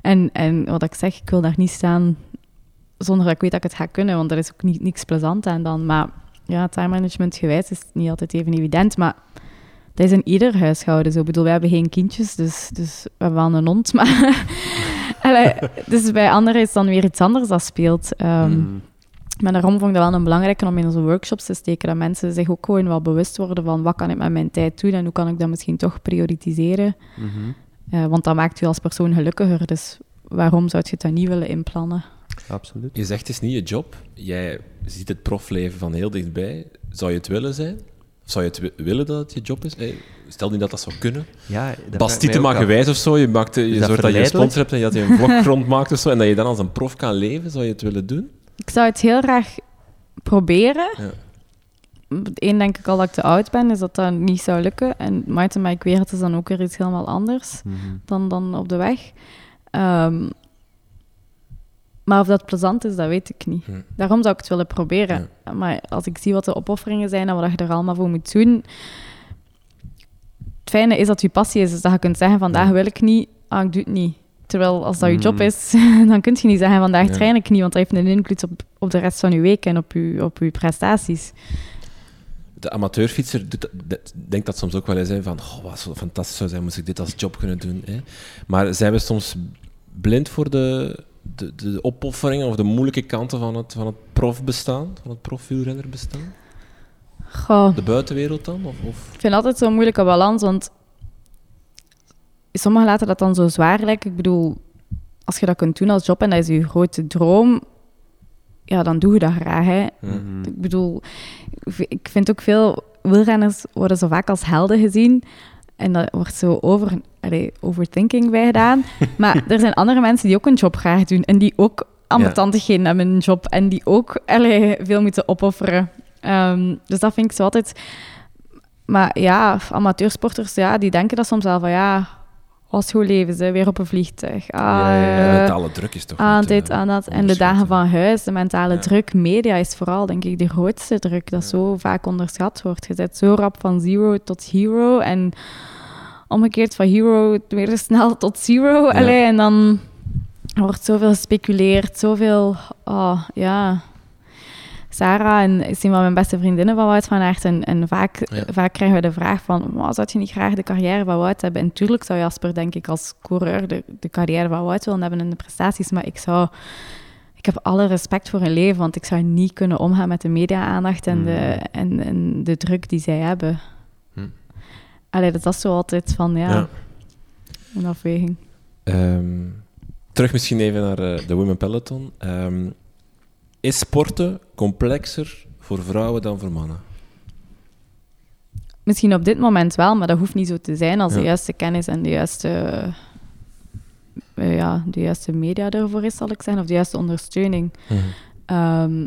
En, en wat ik zeg, ik wil daar niet staan zonder dat ik weet dat ik het ga kunnen, want er is ook niet, niks plezant aan dan. Maar ja, time management gewijs is niet altijd even evident, maar dat is in ieder huishouden zo. Ik bedoel, wij hebben geen kindjes, dus, dus we hebben wel een hond, maar... Allee, dus bij anderen is dan weer iets anders dat speelt. Ehm, Mhm. Maar daarom vond ik dat wel een belangrijke om in onze workshops te steken, dat mensen zich ook gewoon wel bewust worden van wat kan ik met mijn tijd doen en hoe kan ik dat misschien toch prioritiseren. Mhm. Eh, want dat maakt u als persoon gelukkiger, dus waarom zou je het dan niet willen inplannen? Absoluut. Je zegt het is niet je job. Jij ziet het profleven van heel dichtbij. Zou je het willen zijn? Zou je het wi- willen dat het je job is? Hey, stel niet dat dat zou kunnen. Ja, ook af. gewijs of zo. Je, maakt, je dat zorgt dat je een sponsor hebt en dat je een vloggrond maakt of zo. En dat je dan als een prof kan leven. Zou je het willen doen? Ik zou het heel graag proberen. Ja. Eén denk ik al dat ik te oud ben, is dat dat niet zou lukken. En mountainbike wereld is dan ook weer iets helemaal anders. Mhm. dan, dan op de weg. Ehm, maar of dat plezant is, dat weet ik niet. Hm. Daarom zou ik het willen proberen. Maar als ik zie wat de opofferingen zijn en wat je er allemaal voor moet doen... Het fijne is dat je passie is, dus dat je kunt zeggen, vandaag wil ik niet, ah, ik doe het niet. Terwijl als dat je job Mm. is, dan kun je niet zeggen, vandaag Ja. train ik niet, want dat heeft een invloed op, op de rest van je week en op je, op je prestaties. De amateurfietser doet denkt dat soms ook wel eens. Hè, van, oh, wat zo fantastisch zou zijn, moest ik dit als job kunnen doen. Hè. Maar zijn we soms blind voor de, de, de opofferingen of de moeilijke kanten van het, van het profbestaan, van het profielrennerbestaan? Goh. De buitenwereld dan? Of, of? Ik vind altijd zo'n moeilijke balans, want sommigen laten dat dan zo zwaar lijken. Ik bedoel, als je dat kunt doen als job en dat is je grote droom, ja, dan doe je dat graag. Hè. Mhm. Ik bedoel, ik vind ook veel wielrenners worden zo vaak als helden gezien. En dat wordt zo over, allee, overthinking bij gedaan. Maar er zijn andere mensen die ook een job graag doen. En die ook ambetantigheden hebben in een job. En die ook allee, veel moeten opofferen. Ehm, dus dat vind ik zo altijd... Maar ja, amateursporters, ja, die denken dat soms wel van... Ja, als goed leven ze, weer op een vliegtuig. Ah, Ja, ja, ja. de eh, mentale druk is toch aan dit, eh, aan dat. En de dagen van huis, de mentale Ja. druk. Media is vooral, denk ik, de grootste druk dat zo vaak onderschat wordt. Je bent zo rap van zero tot hero en omgekeerd van hero weer snel tot zero. Allee, en dan wordt zoveel gespeculeerd, zoveel... Oh, ja... Sarah en is een van mijn beste vriendinnen van Wout van Aert. En, en vaak, Ja. vaak krijgen we de vraag van, "Maar zou je niet graag de carrière van Wout hebben? En tuurlijk zou Jasper, denk ik, als coureur de, de carrière van Wout willen hebben en de prestaties. Maar ik zou... Ik heb alle respect voor hun leven, want ik zou niet kunnen omgaan met de media-aandacht en, de, en, en de druk die zij hebben. Hm. Allee, dat is zo altijd van, ja, Ja. een afweging. Ehm, terug misschien even naar eh, de Women Peloton. Ehm, is sporten complexer voor vrouwen dan voor mannen? Misschien op dit moment wel, maar dat hoeft niet zo te zijn als Ja. de juiste kennis en de juiste, eh, ja, de juiste media ervoor is, zal ik zeggen, of de juiste ondersteuning. Ehm,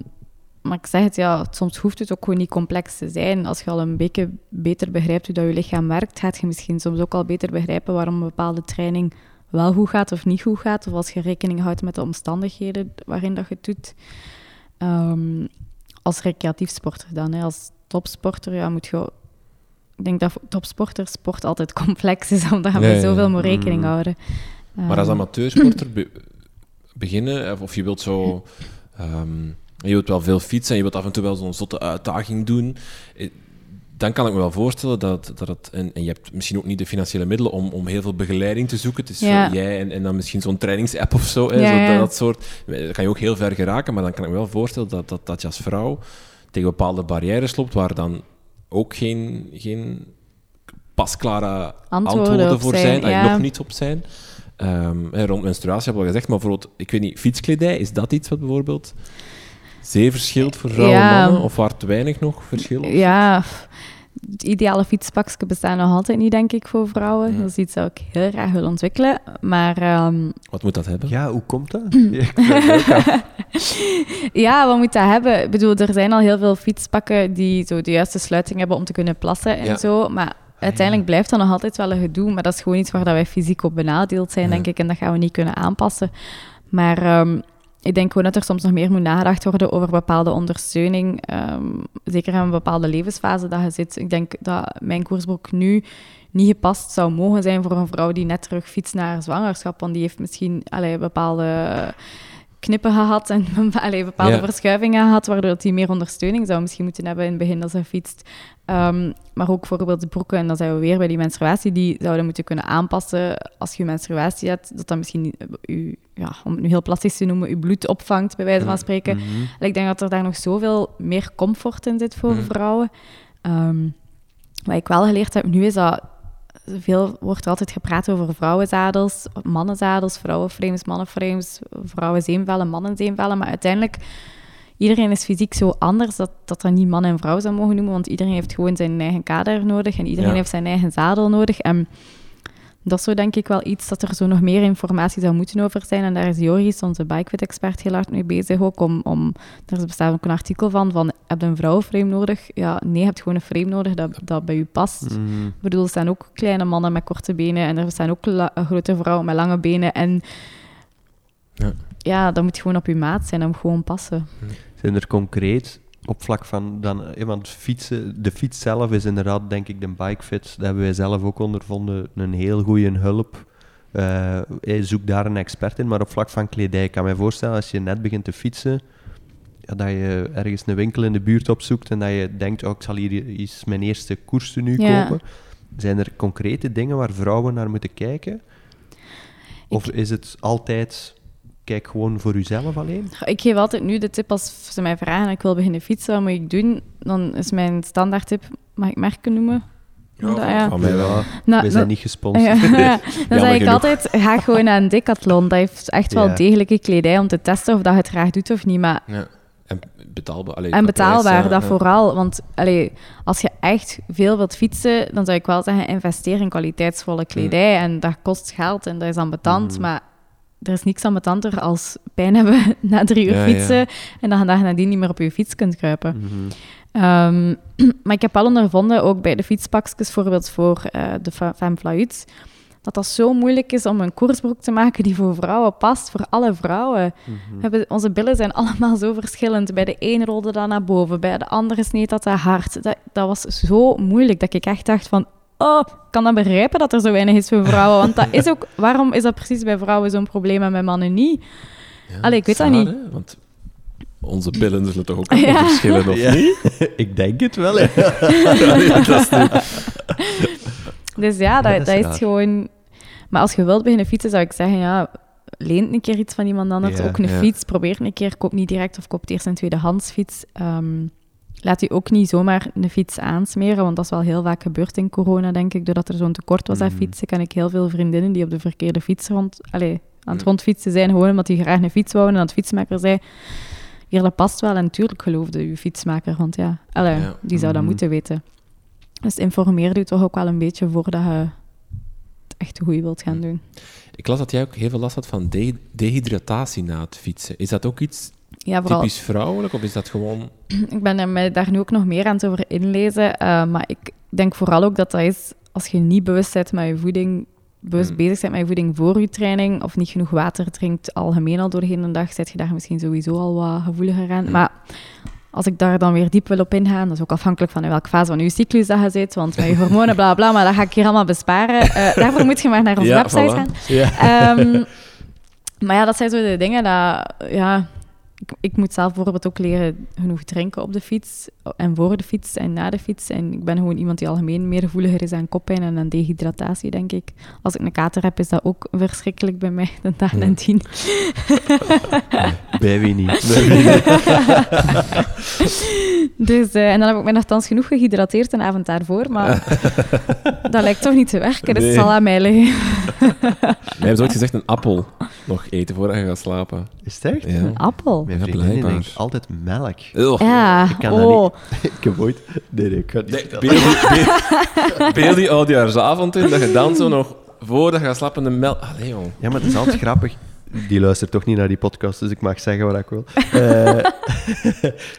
maar ik zeg het, ja, soms hoeft het ook gewoon niet complex te zijn. Als je al een beetje beter begrijpt hoe dat je lichaam werkt, gaat je misschien soms ook al beter begrijpen waarom een bepaalde training wel goed gaat of niet goed gaat. Of als je rekening houdt met de omstandigheden waarin dat je het doet. Ehm, als recreatief sporter dan. Hè. Als topsporter ja, moet je... Ik denk dat voor topsporters sport altijd complex is, omdat je Ja, met ja, zoveel ja. moet rekening Mm. houden. Maar als Ehm, amateursporter be- beginnen, of- je wilt zo... ehm, je wilt wel veel fietsen en je wilt af en toe wel zo'n zotte uitdaging doen. Eh, dan kan ik me wel voorstellen dat, dat het... En, en je hebt misschien ook niet de financiële middelen om, om heel veel begeleiding te zoeken. Het is Ja. jij en, en dan misschien zo'n trainingsapp of zo. Hè, Ja, zo ja. dat, dat soort... Dan kan je ook heel ver geraken, maar dan kan ik me wel voorstellen dat, dat, dat je als vrouw tegen bepaalde barrières loopt waar dan ook geen, geen pasklare Antwoorden voor zijn, zijn, ja. nog niet op zijn. Hè, rond menstruatie heb ik al gezegd, maar bijvoorbeeld, ik weet niet, fietskledij, is dat iets wat bijvoorbeeld zeer verschilt voor vrouwen en Ja. mannen? Of waar te weinig nog verschil? Ja, het ideale fietspakje bestaat nog altijd niet, denk ik, voor vrouwen. Ja. Dat is iets dat ik heel graag wil ontwikkelen. Maar ehm, Wat moet dat hebben? Ja, hoe komt dat? Ja, wat moet dat hebben? Ik bedoel, er zijn al heel veel fietspakken die zo de juiste sluiting hebben om te kunnen plassen en Ja. zo. Maar uiteindelijk blijft dat nog altijd wel een gedoe. Maar dat is gewoon iets waar dat wij fysiek op benadeeld zijn, Ja. denk ik. En dat gaan we niet kunnen aanpassen. Maar ehm, ik denk gewoon dat er soms nog meer moet nagedacht worden over bepaalde ondersteuning. Ehm, zeker in een bepaalde levensfase dat je zit. Ik denk dat mijn koersbroek nu niet gepast zou mogen zijn voor een vrouw die net terug fietst naar haar zwangerschap. Want die heeft misschien allee, bepaalde knippen gehad en allee, bepaalde verschuivingen gehad, waardoor hij meer ondersteuning zou misschien moeten hebben in het begin als hij fietst. Ehm, maar ook bijvoorbeeld de broeken, en dan zijn we weer bij die menstruatie, die zouden moeten kunnen aanpassen als je menstruatie hebt, dat dat misschien u, ja, om het nu heel plastisch te noemen, je bloed opvangt, bij wijze van spreken. Mhm. En Ik denk dat er daar nog zoveel meer comfort in zit voor Mhm. vrouwen. Ehm, wat ik wel geleerd heb nu is dat veel wordt er altijd gepraat over vrouwenzadels, mannenzadels, vrouwenframes, mannenframes, vrouwenzeemvellen, mannenzeemvellen. Maar uiteindelijk, iedereen is fysiek zo anders dat dat, dat niet man en vrouw zou mogen noemen, want iedereen heeft gewoon zijn eigen kader nodig en iedereen Ja. heeft zijn eigen zadel nodig. En dat is zo denk ik wel iets dat er zo nog meer informatie zou moeten over zijn. En daar is Joris, onze bikefit-expert, heel hard mee bezig ook. Om, om, er bestaat ook een artikel van, van heb je een vrouwenframe nodig? Ja, nee, je hebt gewoon een frame nodig dat, dat bij u past. Mhm. Ik bedoel, er staan ook kleine mannen met korte benen en er staan ook la- grote vrouwen met lange benen. En Ja. ja, dat moet gewoon op uw maat zijn, dat moet gewoon passen. Zijn er concreet op vlak van dan, eh, want fietsen, de fiets zelf is inderdaad, denk ik, de bikefit. Dat hebben wij zelf ook ondervonden, een heel goede hulp. Eh, eh, zoek daar een expert in, maar op vlak van kledij, ik kan me voorstellen als je net begint te fietsen, ja, dat je ergens een winkel in de buurt opzoekt en dat je denkt, oh, ik zal hier eens mijn eerste koerstenu Ja. kopen. Zijn er concrete dingen waar vrouwen naar moeten kijken? Of is het altijd, kijk gewoon voor uzelf alleen? Ik geef altijd nu de tip als ze mij vragen, ik wil beginnen fietsen, wat moet ik doen? Dan is mijn standaard tip, mag ik merken noemen? Dat, ja. van mij wel. Nou, we zijn niet gesponsord. Ja, dan zeg ik altijd, ga gewoon naar een decathlon. Dat heeft echt wel Ja. degelijke kledij om te testen of dat je het graag doet of niet. Maar Ja. En betaalbaar. Allee, En prijs, betaalbaar, ja, dat ja. vooral. Want allee, als je echt veel wilt fietsen, dan zou ik wel zeggen, investeer in kwaliteitsvolle kledij. En dat kost geld en dat is ambetant. Mhm. Maar er is niks ambetanter als pijn hebben na drie uur Ja, ja. fietsen en dat je dag nadien niet meer op je fiets kunt kruipen. Mhm. Ehm, maar ik heb wel ondervonden, ook bij de fietspakjes, bijvoorbeeld voor eh, de Femme Fluit, dat dat zo moeilijk is om een koersbroek te maken die voor vrouwen past, voor alle vrouwen. Mhm. Hebben, onze billen zijn allemaal zo verschillend. Bij de een rolde dat naar boven, bij de andere sneed dat te hard. Dat, dat was zo moeilijk dat ik echt dacht van... Oh, ik kan dat begrijpen dat er zo weinig is voor vrouwen. Want dat is ook... Waarom is dat precies bij vrouwen zo'n probleem en bij mannen niet? Ja, Allee, ik weet dat niet. hè, Want onze billen zullen toch ook Ja. verschillen, of Ja. niet? ik denk het wel, hè. Dus ja, dat, Dat is dat is raar. gewoon... Maar als je wilt beginnen fietsen, zou ik zeggen, ja... Leent een keer iets van iemand anders. Ja, ook een ja. fiets. Probeer een keer. Koop niet direct of koop eerst een tweedehands fiets. Ehm, laat u ook niet zomaar een fiets aansmeren, want dat is wel heel vaak gebeurd in corona, denk ik. Doordat er zo'n tekort was aan Mhm. fietsen, kan ik heel veel vriendinnen die op de verkeerde fiets rond... Allee, aan het rondfietsen zijn, gewoon omdat die graag een fiets wouden. En dat de fietsmaker zei... Hier, dat past wel. En natuurlijk geloofde uw fietsmaker, want ja, allee, Ja. die zou dat Mhm. moeten weten. Dus informeer u toch ook wel een beetje voordat je het echt goede wilt gaan doen. Ik las dat jij ook heel veel last had van de- dehydratatie na het fietsen. Is dat ook iets Ja, vooral, typisch vrouwelijk, of is dat gewoon... ik ben er mij daar nu ook nog meer aan het over inlezen. eh, maar ik denk vooral ook dat dat is als je niet bewust bent met je voeding, bewust Mm. bezig bent met je voeding voor je training, of niet genoeg water drinkt algemeen al doorheen de dag, zit je daar misschien sowieso al wat gevoeliger aan. Mm. Maar als ik daar dan weer diep wil op ingaan, dat is ook afhankelijk van in welke fase van je cyclus dat je zit, want met je hormonen, bla bla, maar dat ga ik hier allemaal besparen. Eh, daarvoor moet je maar naar onze Ja, website voilà. gaan. Ja. Ehm, maar ja, dat zijn zo de dingen dat, ja, ik, ik moet zelf bijvoorbeeld ook leren genoeg drinken op de fiets en voor de fiets en na de fiets. En ik ben gewoon iemand die algemeen meer gevoeliger is aan koppijn en aan dehydratatie, denk ik. Als ik een kater heb, is dat ook verschrikkelijk bij mij, de dag en tien. Bij wie niet? Dus, eh, en dan heb ik mij nogthans genoeg gehydrateerd een avond daarvoor, maar dat lijkt toch niet te werken, dus Nee. het zal aan mij liggen. Mij hebben ze ooit gezegd een appel nog eten voordat je gaat slapen. Is het echt? Ja. Een appel? Mijn Ja, vriendin altijd melk. Ugh. Ja, Ik kan dat oh. Ik heb ooit... Nee, nee, ik kan het niet Nee, vertellen. beeld die, beeld- beeld die oudjaarsavond in, dat je dan zo nog voordat je gaat slapen een mel... Allee, jong. Ja, maar het is altijd grappig. Die luistert toch niet naar die podcast, dus ik mag zeggen wat ik wil. Eh,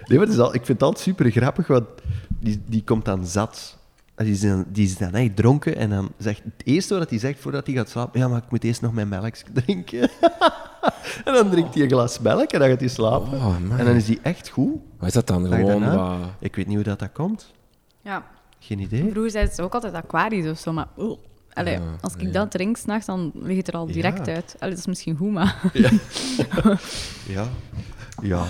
nee, maar het is al, ik vind het altijd super grappig, want die, die komt dan zat. Die is, dan, die is dan echt dronken en dan zegt het eerste wat hij zegt voordat hij gaat slapen: Ja, maar ik moet eerst nog mijn melk drinken. en dan drinkt hij een glas melk en dan gaat hij slapen. Oh, en dan is hij echt goed. Wat is dat dan? Gewoon daarna. wat... Ik weet niet hoe dat, dat komt. Ja, Geen idee. vroeger zei ze ook altijd Aquarius of zo, maar... oh. Allee, Ja, als ik nee. dat drink s'nachts, dan ligt het er al direct Ja. uit. Allee, dat is misschien goed, maar... Ja. Ja.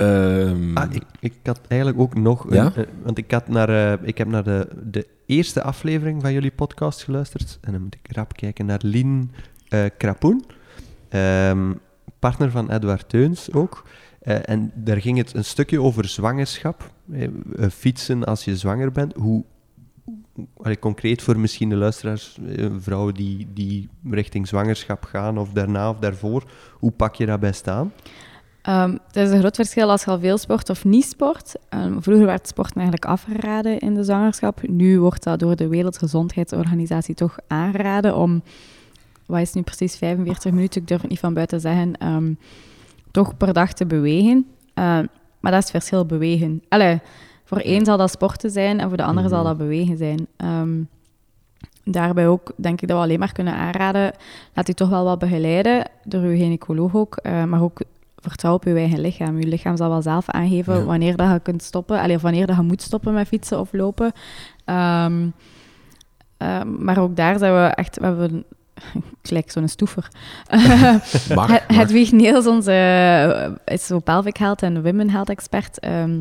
Ehm, Ah, ik, ik had eigenlijk ook nog... een- Ja? eh, want ik, had naar, eh, ik heb naar de, de eerste aflevering van jullie podcast geluisterd. En dan moet ik rap kijken naar Lien eh Krapoen. Ehm, partner van Edward Teuns ook. En daar ging het een stukje over zwangerschap. Fietsen als je zwanger bent. Hoe... allee, concreet voor misschien de luisteraars, vrouwen die, die richting zwangerschap gaan, of daarna of daarvoor. Hoe pak je daarbij staan? Ehm, het is een groot verschil als je al veel sport of niet sport. Ehm, vroeger werd sporten eigenlijk afgeraden in de zwangerschap. Nu wordt dat door de Wereldgezondheidsorganisatie toch aangeraden om, wat is nu precies, 45 minuten, ik durf het niet van buiten zeggen, ehm, toch per dag te bewegen. Maar dat is het verschil bewegen. Allee, voor één zal dat sporten zijn en voor de andere zal dat bewegen zijn. Daarbij ook denk ik dat we alleen maar kunnen aanraden, laat u toch wel wat begeleiden door uw gynaecoloog ook, eh, maar ook vertrouw op je eigen lichaam. Je lichaam zal wel zelf aangeven Ja. wanneer dat je kunt stoppen, allee, of wanneer dat je moet stoppen met fietsen of lopen. Ehm, ehm, maar ook daar zijn we echt, we hebben ik lijk zo'n stoever. mag, Het-. Hedwig Niels, onze eh, is zo pelvic health en women health expert. ehm,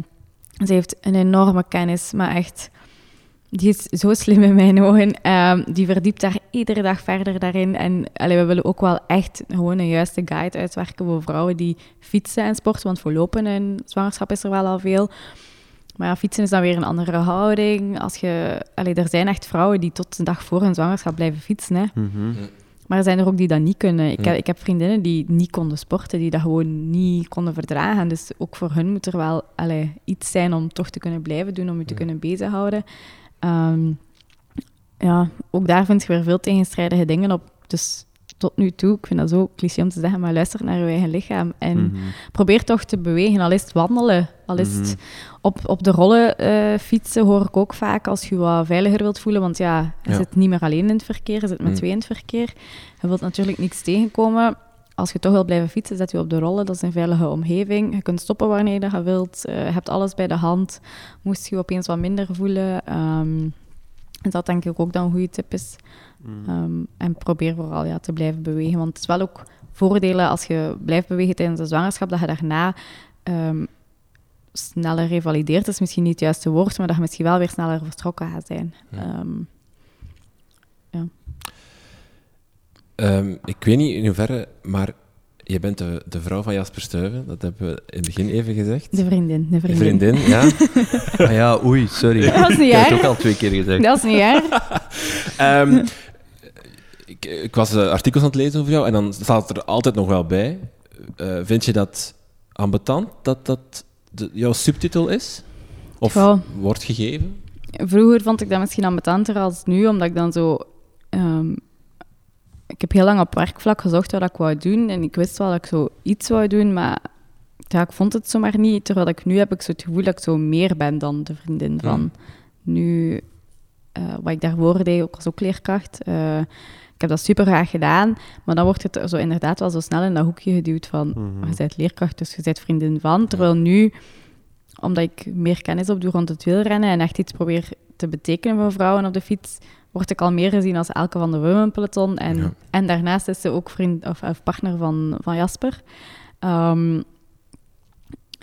ze heeft een enorme kennis, maar echt, die is zo slim in mijn ogen. Ehm, die verdiept daar iedere dag verder daarin. En allee, we willen ook wel echt gewoon een juiste guide uitwerken voor vrouwen die fietsen en sporten. Want voor lopen en zwangerschap is er wel al veel. Maar ja, fietsen is dan weer een andere houding. Als je, allee, er zijn echt vrouwen die tot de dag voor hun zwangerschap blijven fietsen. Hè. Maar er zijn er ook die dat niet kunnen. Ik, Ja. heb, ik heb vriendinnen die niet konden sporten, die dat gewoon niet konden verdragen. Dus ook voor hun moet er wel allee, iets zijn om toch te kunnen blijven doen, om je te kunnen bezighouden. Ehm, ja, ook daar vind je weer veel tegenstrijdige dingen op. Dus tot nu toe, ik vind dat zo cliché om te zeggen, maar luister naar je eigen lichaam. En Mhm. probeer toch te bewegen, al is het wandelen, al is het Mhm. op, op de rollen eh, fietsen, hoor ik ook vaak als je wat veiliger wilt voelen. Want ja, je Ja. zit niet meer alleen in het verkeer, je zit met Mm. twee in het verkeer. Je wilt natuurlijk niks tegenkomen. Als je toch wilt blijven fietsen, zet je op de rollen. Dat is een veilige omgeving. Je kunt stoppen wanneer je wilt. eh, je hebt alles bij de hand. Moest je je opeens wat minder voelen. ehm, en dat denk ik ook dan een goede tip is. Ehm, en probeer vooral ja, te blijven bewegen. Want het is wel ook voordelen als je blijft bewegen tijdens de zwangerschap, dat je daarna ehm, sneller revalideert. Dat is misschien niet het juiste woord, maar dat je misschien wel weer sneller vertrokken gaat zijn. Ehm, ik weet niet in hoeverre, maar je bent de, de vrouw van Jasper Stuyven. Dat hebben we in het begin even gezegd. de vriendin, de De vriendin. vriendin, ja. Ah ja, oei, sorry. Dat is niet Ik heb het erg. ook al twee keer gezegd. Dat is niet erg. Ehm, ik, ik was eh, artikels aan het lezen over jou en dan staat er altijd nog wel bij. Eh, vind je dat ambetant dat dat de, jouw subtitel is? Of wordt gegeven? Vroeger vond ik dat misschien ambetanter als nu, omdat ik dan zo... ehm, ik heb heel lang op werkvlak gezocht wat ik wou doen. En ik wist wel dat ik zo iets wou doen, maar ja, ik vond het zomaar niet. Terwijl ik nu heb ik zo het gevoel dat ik zo meer ben dan de vriendin van. Mm. Nu, eh, wat ik daarvoor deed, ook als ook leerkracht. eh, ik heb dat super graag gedaan, maar dan wordt het zo inderdaad wel zo snel in dat hoekje geduwd van Mhm. je bent leerkracht, dus je bent vriendin van. Terwijl nu, omdat ik meer kennis opdoe rond het wielrennen en echt iets probeer te betekenen voor vrouwen op de fiets, word ik al meer gezien als Elke van de Women Peloton. En, Ja. en daarnaast is ze ook vriend of, of partner van, van Jasper. Ehm,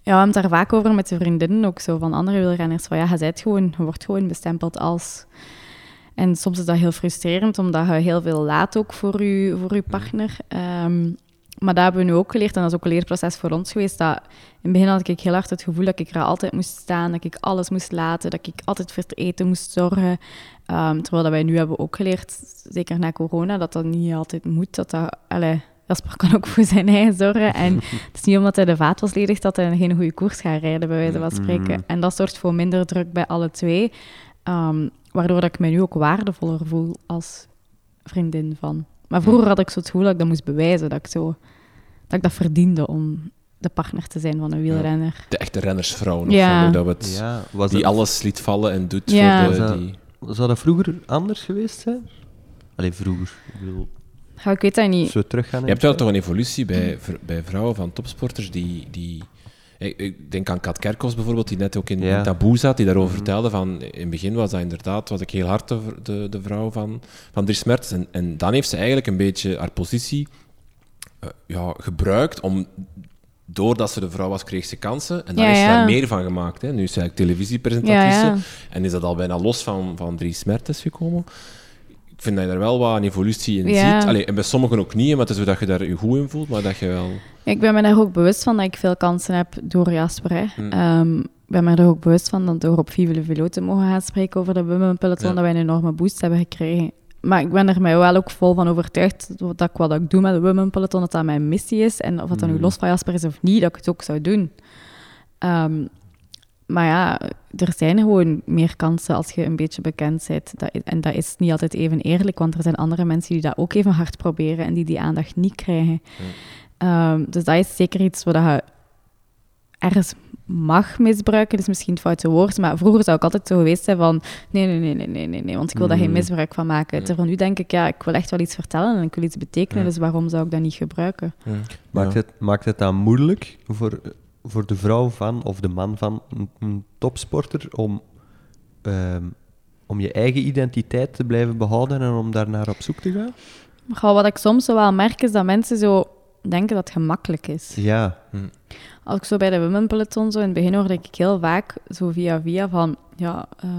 Ja, we hebben het daar vaak over met de vriendinnen ook zo, van andere wielrenners. Van ja, je, bent gewoon, je wordt gewoon bestempeld als... En soms is dat heel frustrerend, omdat je heel veel laat ook voor je, voor je partner. Ehm, maar dat hebben we nu ook geleerd, en dat is ook een leerproces voor ons geweest, dat in het begin had ik heel hard het gevoel dat ik er altijd moest staan, dat ik alles moest laten, dat ik altijd voor het eten moest zorgen. Ehm, terwijl dat wij nu hebben ook geleerd, zeker na corona, dat dat niet altijd moet. Dat dat, allez, Jasper kan ook voor zijn eigen zorgen. En het is niet omdat hij de vaat was ledig dat hij geen goede koers gaat rijden, bij wijze van spreken. En dat zorgt voor minder druk bij alle twee. Um, waardoor dat ik me nu ook waardevoller voel als vriendin van. Maar vroeger had ik zo het gevoel dat ik dat moest bewijzen, dat ik, zo, dat, ik dat verdiende om de partner te zijn van een wielrenner. De echte rennersvrouw nog, ja. dat het, ja, was die alles liet vallen en doet ja. voor de... Die... zou dat vroeger anders geweest zijn? Alleen vroeger, ik bedoel... Ja, ik weet dat niet. Zo teruggaan je hebt wel toch een evolutie bij, bij vrouwen van topsporters die... die ik denk aan Kat Kerkos bijvoorbeeld, die net ook in, ja. Taboe zat, die daarover mhm. vertelde van... In het begin was dat inderdaad, was ik heel hard de, de, de vrouw van, van Dries Mertens. En, en dan heeft ze eigenlijk een beetje haar positie uh, ja, gebruikt om... Doordat ze de vrouw was, kreeg ze kansen. En daar is ze daar meer van gemaakt. Hè. Nu is ze eigenlijk televisiepresentatrice. En is dat al bijna los van, van Dries Mertens gekomen ik vind dat je daar wel wat een evolutie in ziet. Allee, en bij sommigen ook niet, maar het is zo dat je daar je goed in voelt, maar dat je wel... Ik ben me daar ook bewust van dat ik veel kansen heb door Jasper. Hè. Hmm. Ehm, ik ben me er ook bewust van dat door op Vive le Velo te mogen gaan spreken over de Women Peloton, dat wij een enorme boost hebben gekregen. Maar ik ben er mij wel ook vol van overtuigd dat ik wat ik doe met de Women Peloton, dat dat mijn missie is. En of dat dan nu hmm. los van Jasper is of niet, dat ik het ook zou doen. Ehm, maar ja, er zijn gewoon meer kansen als je een beetje bekend bent. Dat, en dat is niet altijd even eerlijk, want er zijn andere mensen die dat ook even hard proberen en die die aandacht niet krijgen. Ehm, dus dat is zeker iets wat je ergens mag misbruiken, is misschien het foute woord, maar vroeger zou ik altijd zo geweest zijn van nee, nee, nee, nee, nee, nee, nee want ik wil daar geen mm. misbruik van maken. Terwijl nu denk ik, ja, ik wil echt wel iets vertellen en ik wil iets betekenen, dus waarom zou ik dat niet gebruiken? Maakt, het, maakt het dan moeilijk voor voor de vrouw van of de man van een, topsporter om, ehm, om je eigen identiteit te blijven behouden en om daar naar op zoek te gaan? Maar wat ik soms wel merk is dat mensen zo denken dat het gemakkelijk is. Ja. Hm. Als ik zo bij de Women Peloton zo in het begin hoorde ik heel vaak zo via via van ja, uh,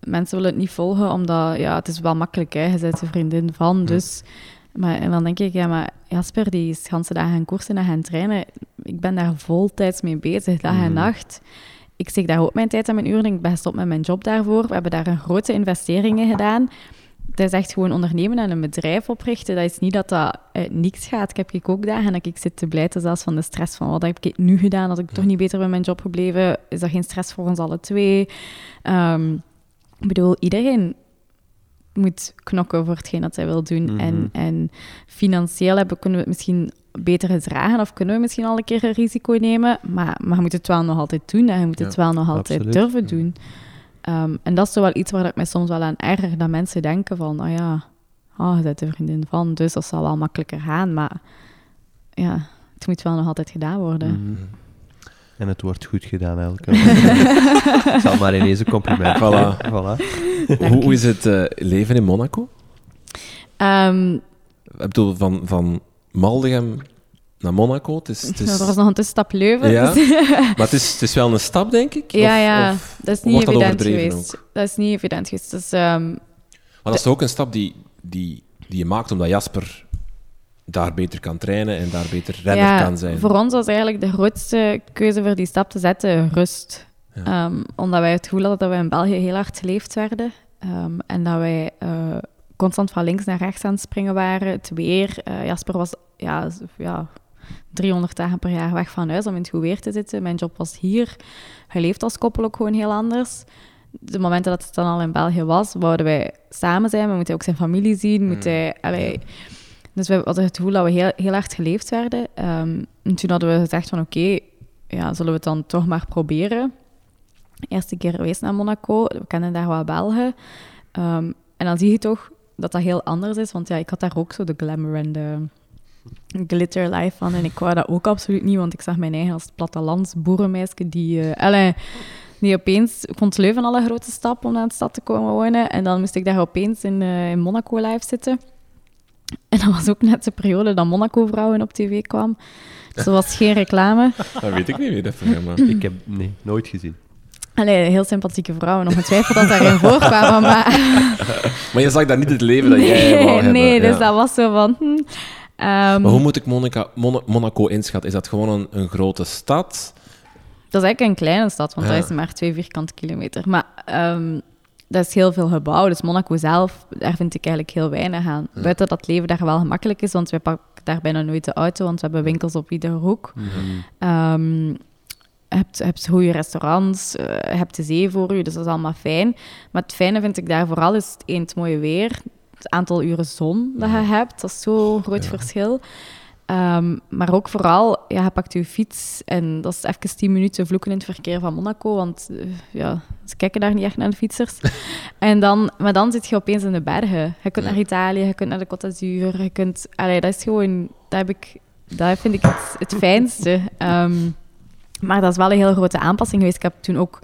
mensen willen het niet volgen omdat ja, het is wel makkelijk, hè. je bent een vriendin van, dus maar, en dan denk ik, ja, maar Jasper, die is ganse dagen gaan koersen en gaan trainen. Ik ben daar voltijds mee bezig, dag en mhm. nacht. Ik zeg daar ook mijn tijd en mijn uren. Ik ben gestopt met mijn job daarvoor. We hebben daar een grote investeringen gedaan. Het is echt gewoon ondernemen en een bedrijf oprichten. Dat is niet dat dat uit niks gaat. Ik heb ik ook dagen dat ik zit te blijten zelfs van de stress van wat heb ik nu gedaan, had ik toch niet beter bij mijn job gebleven. Is dat geen stress voor ons alle twee? Um, ik bedoel, iedereen moet knokken voor hetgeen dat zij wil doen. Mhm. en, en financieel hebben, kunnen we het misschien beter dragen of kunnen we misschien al een keer een risico nemen. Maar, maar je moet het wel nog altijd doen en je moet het wel nog altijd durven doen. Ehm, en dat is toch wel iets waar ik mij soms wel aan erger, dat mensen denken van, oh ja, oh, je bent de vriendin van, dus dat zal wel makkelijker gaan. Maar ja, het moet wel nog altijd gedaan worden. Mhm. En het wordt goed gedaan, elke zal maar in deze compliment. Voilà. voilà. Hoe, is het uh, leven in Monaco? Um, ik bedoel, van, van Maldegem naar Monaco. Het is, het is... er was nog een tussenstap Leuven. Ja, maar het is, het is wel een stap, denk ik? Ja, of, ja. Of, dat is niet evident geweest. Ook? Dat is niet evident geweest. Dus, um, maar dat is ook een stap die, die, die je maakt omdat Jasper daar beter kan trainen en daar beter renner kan zijn. Voor ons was eigenlijk de grootste keuze voor die stap te zetten rust. Ehm, omdat wij het gevoel hadden dat wij in België heel hard geleefd werden. Ehm, en dat wij uh, constant van links naar rechts aan het springen waren. Het weer. Uh, Jasper was ja, ja, 300 dagen per jaar weg van huis om in het goed weer te zitten. Mijn job was hier. Hij leeft als koppel ook gewoon heel anders. De momenten dat het dan al in België was, wouden wij samen zijn. We moeten ook zijn familie zien. Moeten, mm. allee, dus we hadden het gevoel dat we heel, heel hard geleefd werden. Um, en toen hadden we gezegd van oké, ja, zullen we het dan toch maar proberen. Eerste keer geweest naar Monaco. We kennen daar wat Belgen. Um, en dan zie je toch dat dat heel anders is. Want ja, ik had daar ook zo de glamour en de glitter life van. En ik wou dat ook absoluut niet, want ik zag mijn eigen als plattelands boerenmeisje die... Uh, allez, die opeens... Ik vond Leuven al een grote stap om naar de stad te komen wonen. En dan moest ik daar opeens in, uh, in Monaco live zitten. En dat was ook net de periode dat Monaco-vrouwen op tv kwam. Dus dat was geen reclame. Dat weet ik niet meer, dat programma. Ik heb nee, nooit gezien. Allee, heel sympathieke vrouwen. Ongetwijfeld dat daarin voorkwamen, maar... Maar je zag daar niet het leven dat jij wou Nee, hebben. nee dus ja. dat was zo van... hm, Maar hoe moet ik Mon- Monaco inschatten? Is dat gewoon een, een grote stad? Dat is eigenlijk een kleine stad, want Ja. dat is maar twee vierkante kilometer. Maar ehm, dat is heel veel gebouw. Dus Monaco zelf, daar vind ik eigenlijk heel weinig aan. Buiten dat leven daar wel gemakkelijk is, want wij pakken daar bijna nooit de auto, want we hebben winkels op iedere hoek. Ehm, je hebt, je hebt goede restaurants, je hebt de zee voor je, dus dat is allemaal fijn. Maar het fijne vind ik daar vooral is het, één, het mooie weer, het aantal uren zon dat je hebt, dat is zo'n groot verschil. Ehm, maar ook vooral, ja, je pakt je fiets en dat is even 10 minuten vloeken in het verkeer van Monaco, want eh, ja, ze kijken daar niet echt naar de fietsers. en dan, maar dan zit je opeens in de bergen. Je kunt naar Italië, je kunt naar de Côte d'Azur, je kunt... Allee, dat is gewoon... Dat, heb ik, dat vind ik het, het fijnste. Ehm, maar dat is wel een heel grote aanpassing geweest. Ik heb toen ook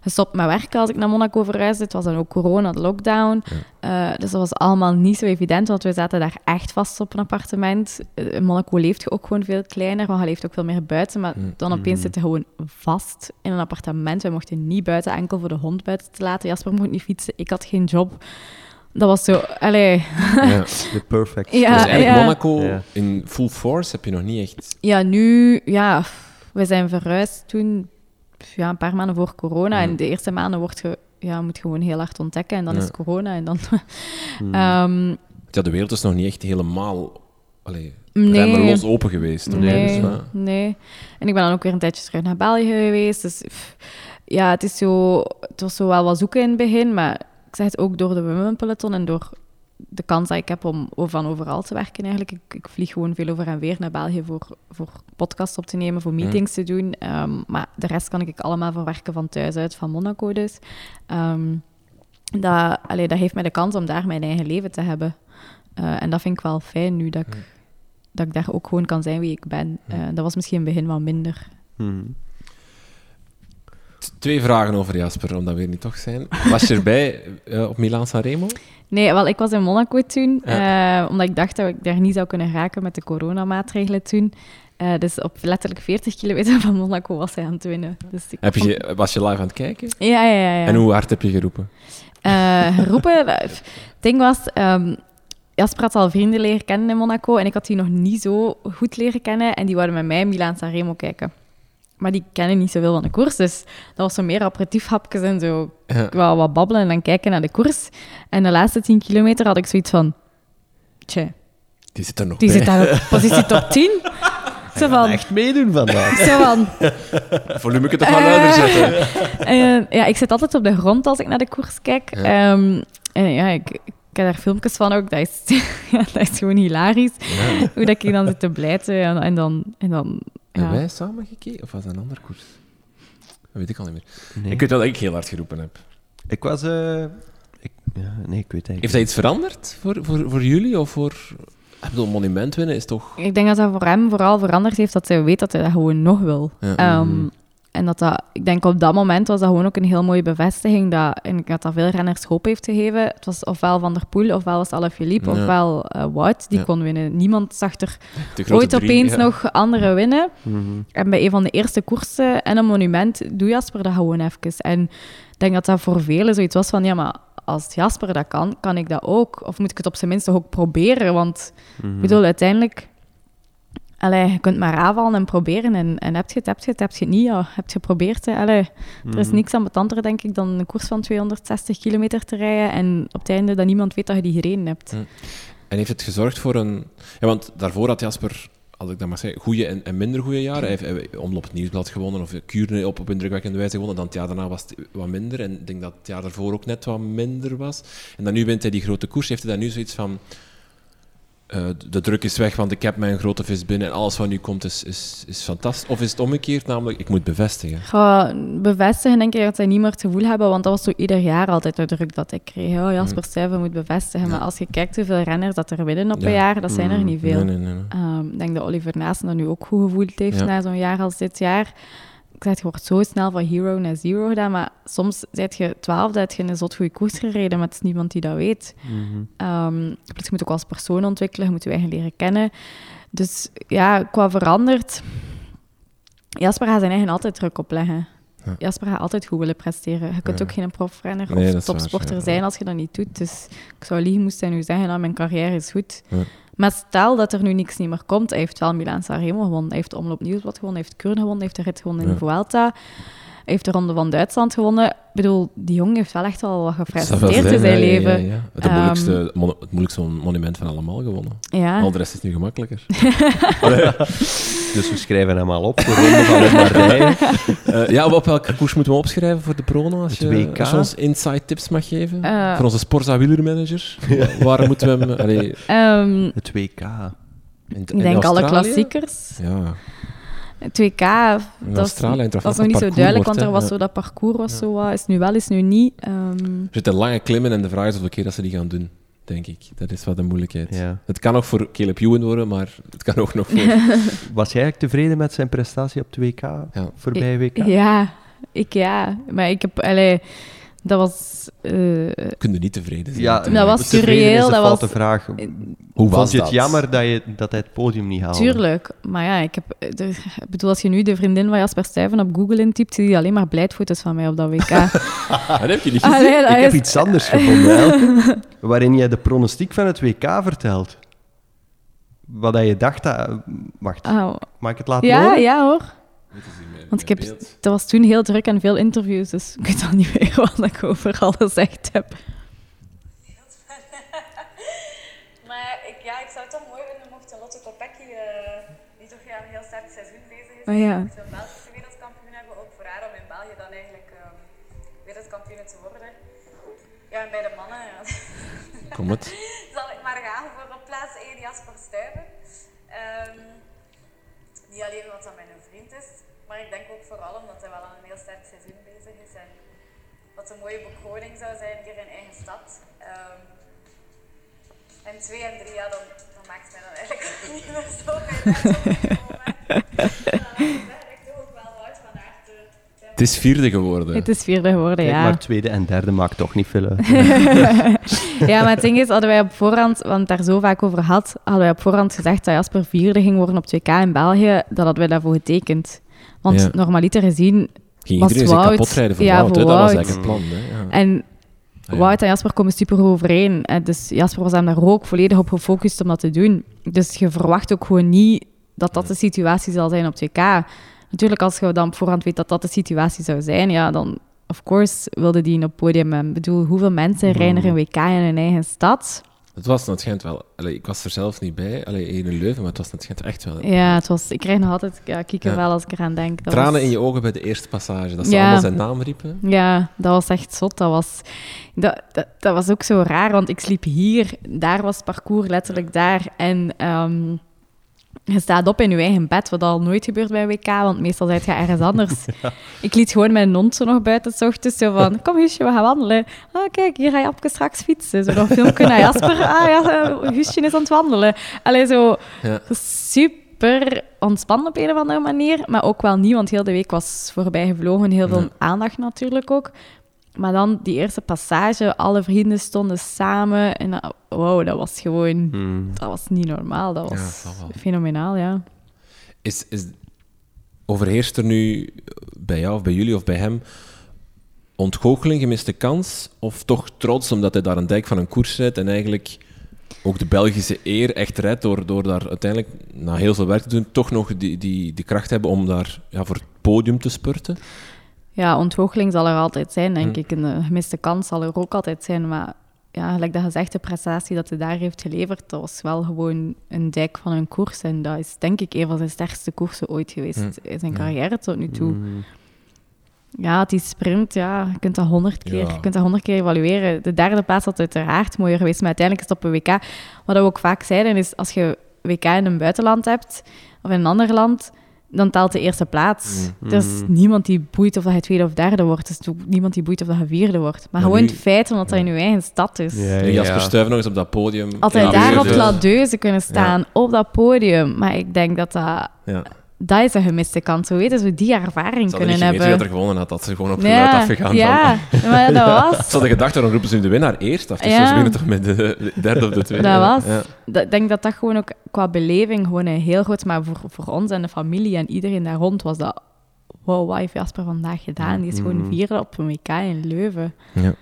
gestopt met werken als ik naar Monaco verhuisde. Het was dan ook corona, de lockdown. Eh, dus dat was allemaal niet zo evident, want we zaten daar echt vast op een appartement. Eh, In Monaco leeft je ook gewoon veel kleiner, want je leeft ook veel meer buiten. Maar dan opeens zit je gewoon vast in een appartement. We mochten niet buiten, enkel voor de hond buiten te laten. Jasper mocht niet fietsen, ik had geen job. Dat was zo... Allee, Ja. De perfect. Ja, dus eigenlijk ja. Monaco Ja. in full force heb je nog niet echt... Ja, nu, ja, we zijn verhuisd toen, ja, een paar maanden voor corona. Mm. En de eerste maanden wordt je, ja, moet je gewoon heel hard ontdekken. En dan Ja. is corona. En dan, Hmm. Ehm, Ja, de wereld is nog niet echt helemaal allee, nee, remmeloos open geweest. toch? nee, Dus, ja. nee. En ik ben dan ook weer een tijdje terug naar België geweest. Dus pff, ja, het, is zo, het was zo wel wat zoeken in het begin. Maar ik zeg het ook door de Women Peloton en door de kans dat ik heb om van overal te werken eigenlijk. Ik, ik vlieg gewoon veel over en weer naar België voor, voor podcasts op te nemen, voor meetings te doen. Ehm, maar de rest kan ik allemaal voor werken van thuis uit, van Monaco dus. Ehm, dat, allee, dat heeft mij de kans om daar mijn eigen leven te hebben. Eh, en dat vind ik wel fijn nu, dat ik, dat ik daar ook gewoon kan zijn wie ik ben. Eh, dat was misschien in het begin wat minder. Mhm. Twee vragen over Jasper, omdat we er niet toch zijn. Was je erbij eh, op Milaan Sanremo? Nee, wel, ik was in Monaco toen, eh, omdat ik dacht dat ik daar niet zou kunnen raken met de coronamaatregelen toen. Eh, dus op letterlijk 40 kilometer van Monaco was hij aan het winnen. Dus ik Heb je, was je live aan het kijken? Ja, ja, ja. ja. En hoe hard heb je geroepen? Geroepen. Het ding was, ehm, Jasper had al vrienden leren kennen in Monaco en ik had die nog niet zo goed leren kennen en die wouden met mij Milaan Sanremo kijken. Maar die kennen niet zoveel van de koers, dus dat was zo meer aperitiefhapjes en zo Ja. wel wat babbelen en dan kijken naar de koers. En de laatste 10 kilometer had ik zoiets van, tja, Die zit er nog die bij. zit daar op positie top 10. Zo van, Echt meedoen vandaag. zo van, Volume het toch wel luider zetten. Eh, ja, ik zit altijd op de grond als ik naar de koers kijk. Ja. Ehm, en ja, ik, ik heb daar filmpjes van ook. Dat is, ja, dat is gewoon hilarisch. Hoe dat ik dan zit te blijten en, en dan... En dan Hebben wij samen gekeken? Of was dat een andere koers? Dat weet ik al niet meer. Nee. Ik weet wel dat ik heel hard geroepen heb. Ik was... eh, ik, ja, nee, ik weet eigenlijk Heeft dat iets veranderd voor, voor, voor jullie? Of voor... Ik bedoel, monument winnen is toch... Ik denk dat dat voor hem vooral veranderd heeft dat hij weet dat hij dat gewoon nog wil. Ja. Ehm, En dat dat, ik denk op dat moment was dat gewoon ook een heel mooie bevestiging dat, en ik denk dat veel renners hoop heeft gegeven. Het was ofwel Van der Poel, ofwel was het Alaphilippe, Ja. ofwel eh, Wout, die Ja. kon winnen. Niemand zag er ooit drie, opeens ja. nog anderen winnen. Mhm. En bij een van de eerste koersen en een monument doe Jasper dat gewoon even. En ik denk dat dat voor velen zoiets was van, ja, maar als Jasper dat kan, kan ik dat ook. Of moet ik het op zijn minst toch ook proberen? Want Mhm. ik bedoel, uiteindelijk... Allee, je kunt maar aanvallen en proberen. En, en heb je het, heb je het, heb je het niet, ja. Heb je geprobeerd, hè. Allee, er is Mhm. niks aan betanter, denk ik, dan een koers van 260 kilometer te rijden en op het einde dat niemand weet dat je die gereden hebt. Mm. En heeft het gezorgd voor een... Ja, want daarvoor had Jasper, als ik dat maar zeggen, goede en, en minder goede jaren. Hij heeft, hij heeft Omloop het Nieuwsblad gewonnen, of Kuurne op, op indrukwekkende wijze gewonnen. Dan het jaar daarna was het wat minder. En ik denk dat het jaar daarvoor ook net wat minder was. En dan nu wint hij die grote koers. Heeft hij dan nu zoiets van... eh, de druk is weg, want ik heb mijn grote vis binnen en alles wat nu komt is, is, is fantastisch. Of is het omgekeerd, namelijk, ik moet bevestigen. ga bevestigen, denk ik, dat zij niet meer het gevoel hebben, want dat was zo ieder jaar altijd de druk dat ik kreeg. Oh, Jasper Stuyven moet bevestigen. Ja. Maar als je kijkt hoeveel renners dat er winnen op Ja. een jaar, dat zijn er Mm. niet veel. Nee, nee, nee. nee. Ehm, ik denk dat Oliver Naasten dat nu ook goed gevoeld heeft Ja. na zo'n jaar als dit jaar. Ik zeg, je wordt zo snel van hero naar zero gedaan, maar soms zet je twaalfde, heb je een zot goede koers gereden, maar het is niemand die dat weet. Mhm. Ehm, plus je moet ook als persoon ontwikkelen, je moet je eigen leren kennen. Dus ja, qua veranderd... Jasper gaat zijn eigen altijd druk opleggen. Ja. Jasper gaat altijd goed willen presteren. Je kunt Ja. ook geen profrenner Nee, dat of waar, topsporter ja. zijn als je dat niet doet. Dus ik zou liegen moesten nu zeggen, nou, mijn carrière is goed. Maar stel dat er nu niks niet meer komt. Hij heeft wel Milaan Sanremo gewonnen. Hij heeft Omloop Nieuwsblad gewonnen. Hij heeft Kuurne gewonnen. Hij heeft de rit gewonnen in de Vuelta. Heeft de Ronde van Duitsland gewonnen. Ik bedoel, die jongen heeft wel echt wel wat gefrustreerd in zijn ja, leven. ja, ja. Het, Ehm, moeilijkste, mon- het moeilijkste monument van allemaal gewonnen. Ja. Al de rest is nu gemakkelijker. Dus we schrijven hem al op. De ronde van Lombardije. Eh, ja, op welke koers moeten we opschrijven voor de prono? Als Het je, WK. als je ons inside tips mag geven. Eh. voor onze Sporza wielermanager. Waar moeten we hem... Allee, Ehm, Het WK. in, ik denk alle klassiekers. Ja, Het WK, dat is, is nog niet zo duidelijk, want er was zo dat parcours was Ja. zo wat, is nu wel, is nu niet. Ehm, Er zitten lange klimmen en de vraag is hoeveel keer dat ze die gaan doen, denk ik. Dat is wat de moeilijkheid. Ja. Het kan ook voor Caleb Ewan worden, maar het kan ook nog voor... Was jij eigenlijk tevreden met zijn prestatie op het WK? Ja. Voorbij WK? ja, ik ja. Maar ik heb, allee, dat was... eh, Kun je niet tevreden zijn. Ja. Dat was een dat was- vraag. Hoe was Vond je het dat? jammer dat, je, dat hij het podium niet haalde? Tuurlijk, maar ja, ik heb, eh, de, ik bedoel, als je nu de vriendin van Jasper Stuyven op Google intypt, zie je alleen maar blijdfoto's van mij op dat WK. Dat heb je niet gezien. Allee, dat Ik heb iets anders gevonden, waarin jij de pronostiek van het WK vertelt. Wat dat je dacht dat... Wacht, Oh, mag ik het laten ja, horen? ja hoor. Want ik heb, dat was toen heel druk en veel interviews, dus ik weet al niet meer wat ik overal gezegd heb. Maar ik, ja, ik zou het toch mooi vinden mocht Lotte Kopecky, eh, die toch ja, een heel sterk seizoen bezig is, Oh ja. mocht een Belgische wereldkampioen hebben, ook voor haar om in België dan eigenlijk ehm wereldkampioen te worden. Ja, en bij de mannen ja, Kom het. zal ik maar gaan voor op plaats 1 Jasper Stuyven. Ehm, niet alleen omdat hij mijn maar ik denk ook vooral omdat hij wel aan een heel sterk seizoen bezig is. En wat een mooie bekroning zou zijn hier in eigen stad. Ehm, en 2 en 3, ja, dan, dan maakt het mij dan eigenlijk niet meer zo Het is vierde geworden. Het is vierde geworden, Kijk, ja. maar tweede en derde maakt toch niet veel uit. Ja, maar het ding is, hadden wij op voorhand, want het daar zo vaak over had, hadden wij op voorhand gezegd dat Jasper vierde ging worden op 2K in België, dat hadden wij daarvoor getekend. Want Ja. normaliter gezien, Ging was iedereen Wout- kapot rijden voor ja, Wout, Dat was eigenlijk het plan. Hè? Ja. en Ah, ja. Wout en Jasper komen super overeen. En dus Jasper was hem daar ook volledig op gefocust om dat te doen. Dus je verwacht ook gewoon niet dat dat de situatie zal zijn op 2K. Natuurlijk, als je dan op voorhand weet dat dat de situatie zou zijn, ja, dan, of course, wilde die op het podium. Ik bedoel, hoeveel mensen rijden er een WK in hun eigen stad? Het was schijnt wel... Allee, ik was er zelf niet bij, allee, in Leuven, maar het was schijnt echt wel... Ja, het was, ik krijg nog altijd ja, kieken Ja. wel als ik eraan denk. Dat Tranen was- in je ogen bij de eerste passage. Dat ze Ja. allemaal zijn naam riepen. Ja, dat was echt zot. Dat was, dat, dat, dat was ook zo raar, want ik sliep hier. Daar was het parcours letterlijk daar. En ehm, je staat op in je eigen bed, wat al nooit gebeurt bij een WK, want meestal zijt je ergens anders. Ik liet gewoon mijn hond zo nog buiten, s ochtends, zo van, kom Guusje, we gaan wandelen. Ah, kijk, hier ga je straks fietsen. Zo nog een filmpje naar Jasper. Ah ja, eh, Guusje is aan het wandelen. Allee, zo Ja. super ontspannen op een of andere manier, maar ook wel niet, want heel de week was voorbij gevlogen. Heel veel aandacht natuurlijk ook. Maar dan die eerste passage, alle vrienden stonden samen. En dat, wow, dat was gewoon... Hmm. Dat was niet normaal. Dat Ja, was dat fenomenaal, ja. Is, is, overheerst er nu bij jou of bij jullie of bij hem ontgoocheling, gemiste kans? Of toch trots omdat hij daar een dijk van een koers rijdt en eigenlijk ook de Belgische eer echt redt door, door daar uiteindelijk, na heel veel werk te doen, toch nog die, die, die kracht hebben om daar ja, voor het podium te spurten? Ja, ontgoocheling zal er altijd zijn, denk Hm. ik. En de gemiste kans zal er ook altijd zijn. Maar ja, gelijk dat gezegd, de prestatie dat hij daar heeft geleverd, dat was wel gewoon een dijk van een koers. En dat is denk ik een van zijn sterkste koersen ooit geweest Hm. in zijn Ja. carrière tot nu toe. Hmm. Ja, die sprint, ja, je kunt dat honderd keer, Ja. je kunt dat honderd keer evalueren. De derde plaats had uiteraard mooier geweest, maar uiteindelijk is het op een WK. Wat we ook vaak zeiden, is als je WK in een buitenland hebt, of in een ander land, dan telt de eerste plaats. Mm. Er is niemand die boeit of dat je tweede of derde wordt. Er is niemand die boeit of dat je vierde wordt. Maar Maar gewoon nu- het feit omdat dat in je eigen stad is. Ja, En Jasper ja. Stuyven nog eens op dat podium. Altijd Ja, daar op dus- La Deuze kunnen staan, op dat podium. Maar ik denk dat dat... Ja. dat is een gemiste kant. Zo weten ze die ervaring kunnen niet geweten hebben. wie er gewonnen had, dat ze gewoon op geluid afgegaan ja, van... maar dat was... Ze hadden gedacht, dan roepen ze nu de winnaar eerst af. Dus Ja. ze winnen toch met de, de derde of de tweede. Dat was. Ja. dat- Ik denk dat dat gewoon ook qua beleving gewoon een heel groot... Maar voor, voor ons en de familie en iedereen daar rond was dat... Wow, wat heeft Jasper vandaag gedaan? Die is gewoon Mhm. vierde op een WK in Leuven. Ja.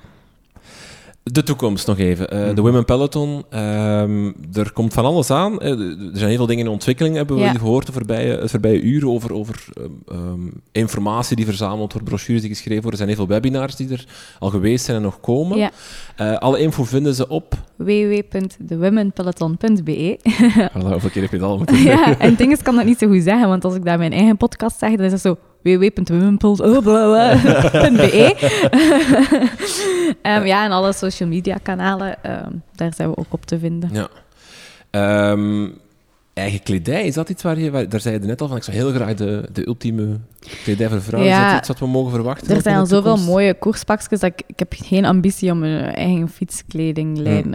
De toekomst nog even. Eh, De Mhm. Women Peloton, ehm, er komt van alles aan. Eh, er zijn heel veel dingen in ontwikkeling, hebben we Ja. gehoord de voorbije, het voorbije uur, over, over ehm, ehm, informatie die verzameld wordt, brochures die geschreven worden. Er zijn heel veel webinars die er al geweest zijn en nog komen. Ja. Eh, alle info vinden ze op... www.thewomenpeloton.be hoeveel keer heb je dat al moeten? Ja, en het ding is, ik kan dat niet zo goed zeggen, want als ik dat in mijn eigen podcast zeg, dan is het zo www.womenpeloton.be Ehm Ja, en alle social media kanalen, ehm, daar zijn we ook op te vinden. Ja. Ehm, eigen kledij, is dat iets waar je... Waar, daar zei je net al van, ik zou heel graag de, de ultieme kledij voor vrouwen. Ja. Is dat iets wat we mogen verwachten? Er zijn al zoveel mooie koerspakjes dat ik, ik heb geen ambitie om een eigen fietskledinglijn.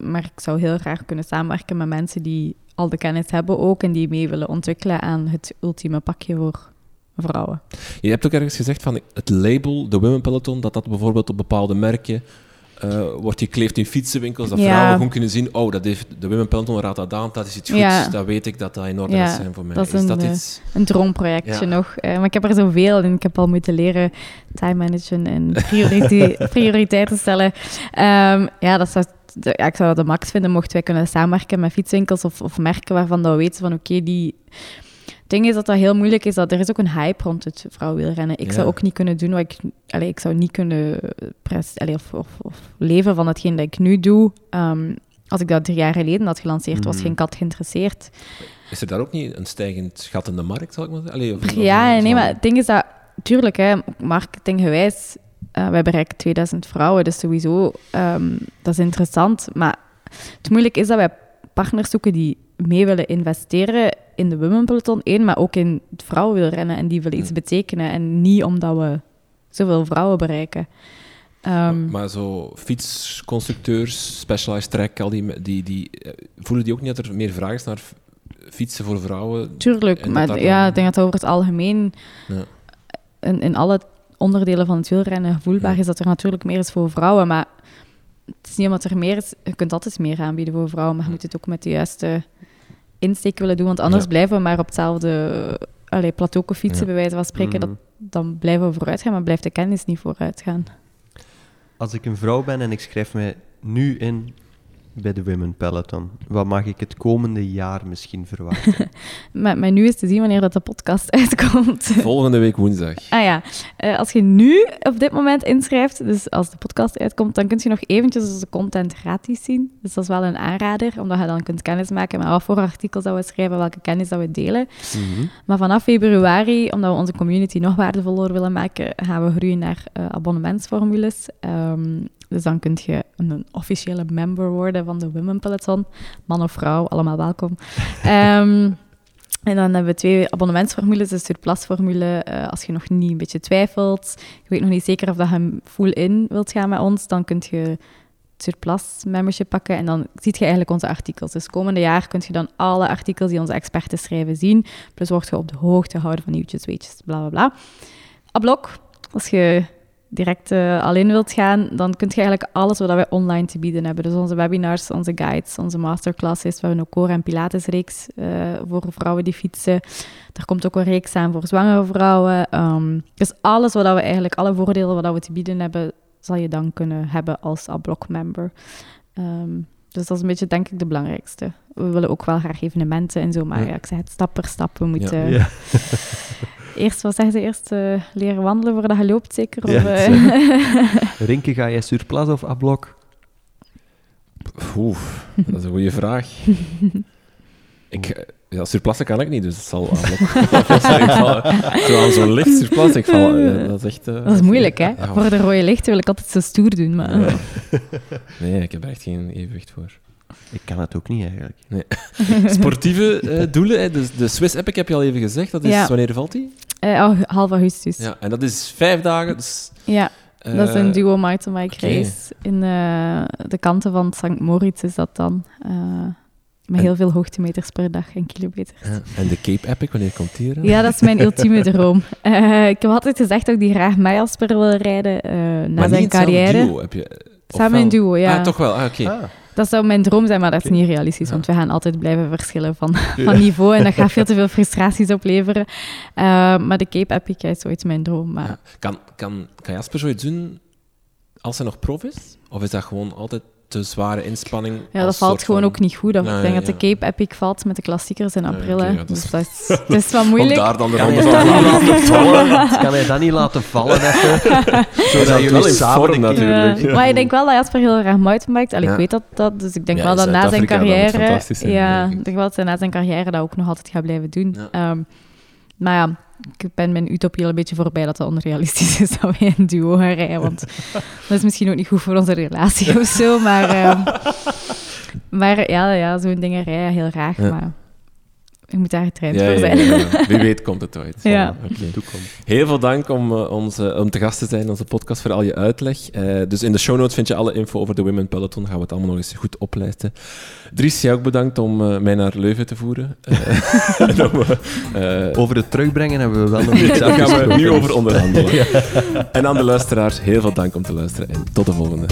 maar ik zou heel graag kunnen samenwerken met mensen die al de kennis hebben ook en die mee willen ontwikkelen aan het ultieme pakje voor vrouwen. Je hebt ook ergens gezegd van het label, de Women Peloton, dat dat bijvoorbeeld op bepaalde merken eh, wordt gekleefd in fietsenwinkels, dat Ja. vrouwen gewoon kunnen zien, oh, dat heeft de Women Peloton raadt dat aan, dat is iets goeds, Ja. dat weet ik dat dat in orde Ja, is zijn voor mij. dat is, is een, dat eh, iets... Een droomprojectje nog. Eh, maar ik heb er zoveel en ik heb al moeten leren time managen en priorite- prioriteiten stellen. Ehm, ja, dat zou, de- ja, ik zou het de max vinden mochten wij kunnen samenwerken met fietswinkels of, of merken waarvan dat we weten van oké, die... Het ding is dat dat heel moeilijk is, dat er is ook een hype rond het vrouwenwielrennen. Ik zou ook niet kunnen doen wat ik... Allee, ik zou niet kunnen pres, allee, of, of, of leven van hetgeen dat ik nu doe. Ehm, als ik dat drie jaar geleden had gelanceerd, was Mhm. geen kat geïnteresseerd. Is er daar ook niet een stijgend gat in de markt, zal ik maar zeggen? Allee, of- of- Ja, nee, maar het ding is dat, tuurlijk, hè, marketinggewijs, eh wij bereiken 2000 vrouwen, dus sowieso, ehm, dat is interessant. Maar het moeilijke is dat wij partners zoeken die mee willen investeren in de Women Peloton, één, maar ook in het vrouwenwielrennen en die willen iets betekenen. En niet omdat we zoveel vrouwen bereiken. Ehm, Maar zo fietsconstructeurs, Specialized Track, al die, die, die, eh, voelen die ook niet dat er meer vraag is naar fietsen voor vrouwen? Tuurlijk, maar ja, ik denk dat over het algemeen Ja. in, in alle onderdelen van het wielrennen gevoelbaar Ja. is dat er natuurlijk meer is voor vrouwen. Maar het is niet omdat er meer is, je kunt altijd meer aanbieden voor vrouwen, maar je moet het ook met de juiste insteek willen doen, want anders Ja. blijven we maar op hetzelfde allee, plateau fietsen, Ja. bij wijze van spreken. Mhm. dat, dan blijven we vooruit gaan, maar blijft de kennis niet vooruit gaan. Als ik een vrouw ben en ik schrijf mij nu in bij de Women Peloton, wat mag ik het komende jaar misschien verwachten? Maar, maar nu is te zien wanneer dat de podcast uitkomt. Volgende week woensdag. Ah ja, Eh, als je nu op dit moment inschrijft, dus als de podcast uitkomt, dan kun je nog eventjes onze content gratis zien. Dus dat is wel een aanrader, omdat je dan kunt kennismaken met wat voor artikels dat we schrijven, welke kennis dat we delen. Mhm. Maar vanaf februari, omdat we onze community nog waardevoller willen maken, gaan we groeien naar eh, abonnementsformules. Ehm, dus dan kun je een, een officiële member worden van de Women Peloton. Man of vrouw, allemaal welkom. Ehm, en dan hebben we twee abonnementsformules. De surplusformule, eh als je nog niet een beetje twijfelt, je weet nog niet zeker of dat je hem full-in wilt gaan met ons, dan kun je surplus membership pakken en dan ziet je eigenlijk onze artikels. Dus komende jaar kun je dan alle artikels die onze experten schrijven zien. Plus word je op de hoogte gehouden van nieuwtjes, weetjes, bla bla bla. Ablok, als je direct eh, al in wilt gaan, dan kun je eigenlijk alles wat wij online te bieden hebben. Dus onze webinars, onze guides, onze masterclasses. We hebben ook core- en pilatesreeks eh voor vrouwen die fietsen. Er komt ook een reeks aan voor zwangere vrouwen. Ehm, dus alles wat we eigenlijk, alle voordelen wat we te bieden hebben, zal je dan kunnen hebben als Ablok-member. Ehm, dus dat is een beetje, denk ik, de belangrijkste. We willen ook wel graag evenementen en zo, maar Ja. ja, ik zeg het stap per stap. We moeten Ja. Eerst, wat zeggen ze, eerst eh, leren wandelen voordat je loopt, zeker? Ja, Of, eh, Rinke, ga jij surplus of ablok? Oeh, dat is een goede vraag. Ik, ja, surplassen kan ik niet, dus het zal aan zo'n licht surplassen, ik val, eh, dat is echt... eh, dat is moeilijk, hè? Ja, Voor de rode lichten wil ik altijd zo stoer doen, maar... ja. Nee, ik heb er echt geen evenwicht voor. Ik kan het ook niet eigenlijk. Sportieve eh, doelen, hè, dus de Swiss Epic heb je al even gezegd, dat is, Ja. wanneer valt die? Eh, oh, half augustus. Ja, Ja, en dat is vijf dagen, dus... dat is een eh, duo mountainbike oké. race. In eh, de kanten van St. Moritz is dat dan. Eh, Met En- heel veel hoogtemeters per dag en kilometers. En de Cape Epic, wanneer komt die er? Ja, dat is mijn ultieme droom. Eh, ik heb altijd gezegd dat ik die graag mij als per wil rijden eh, na maar zijn carrière. duo, heb je... Samen wel? een duo, ja. Ah, toch wel. Ah, oké. Ah, Dat zou mijn droom zijn, maar dat is niet realistisch, Ja. want we gaan altijd blijven verschillen van, van niveau en dat gaat veel te veel frustraties opleveren. Eh, maar de Cape Epic is ooit mijn droom. Maar Ja. Kan, kan, kan Jasper zoiets doen als hij nog prof is? Of is dat gewoon altijd te zware inspanning? Ja, dat valt gewoon van- ook niet goed. af. Nee, ik denk ja. dat de Cape Epic valt met de klassiekers in april. ja, dat is- Dus dat is, wel Om moeilijk. daar dan de kan, ronde je van dat laten vallen? kan hij dat niet laten vallen? Zodat wel jullie in samen natuurlijk. Ja, Maar ik denk wel dat Jasper heel graag mountainbiked. Ja. Ik weet dat, dat, dus ik denk Ja, wel dat na zijn dat carrière... ja, ik. denk wel dat hij na zijn carrière dat ook nog altijd gaat blijven doen. Ja. Maar ja, ik ben mijn utopie al een beetje voorbij dat het onrealistisch is dat wij een duo gaan rijden. Want dat is misschien ook niet goed voor onze relatie of zo. Maar, ehm, maar ja, ja zo'n dingen rijden heel graag. Ja. Maar je moet daar getraind Ja, voor zijn. ja, ja. Wie weet komt het ooit. Ja. Oké. Toekomst. Heel veel dank om, eh, ons, eh, om te gast te zijn in onze podcast voor al je uitleg. Eh, dus in de show notes vind je alle info over de Women Peloton. Gaan we het allemaal nog eens goed oplijsten. Dries, jij ook bedankt om eh, mij naar Leuven te voeren. En om, Over het terugbrengen hebben we wel nog iets daar gaan we nu over onderhandelen. En aan de luisteraars, heel veel dank om te luisteren en tot de volgende.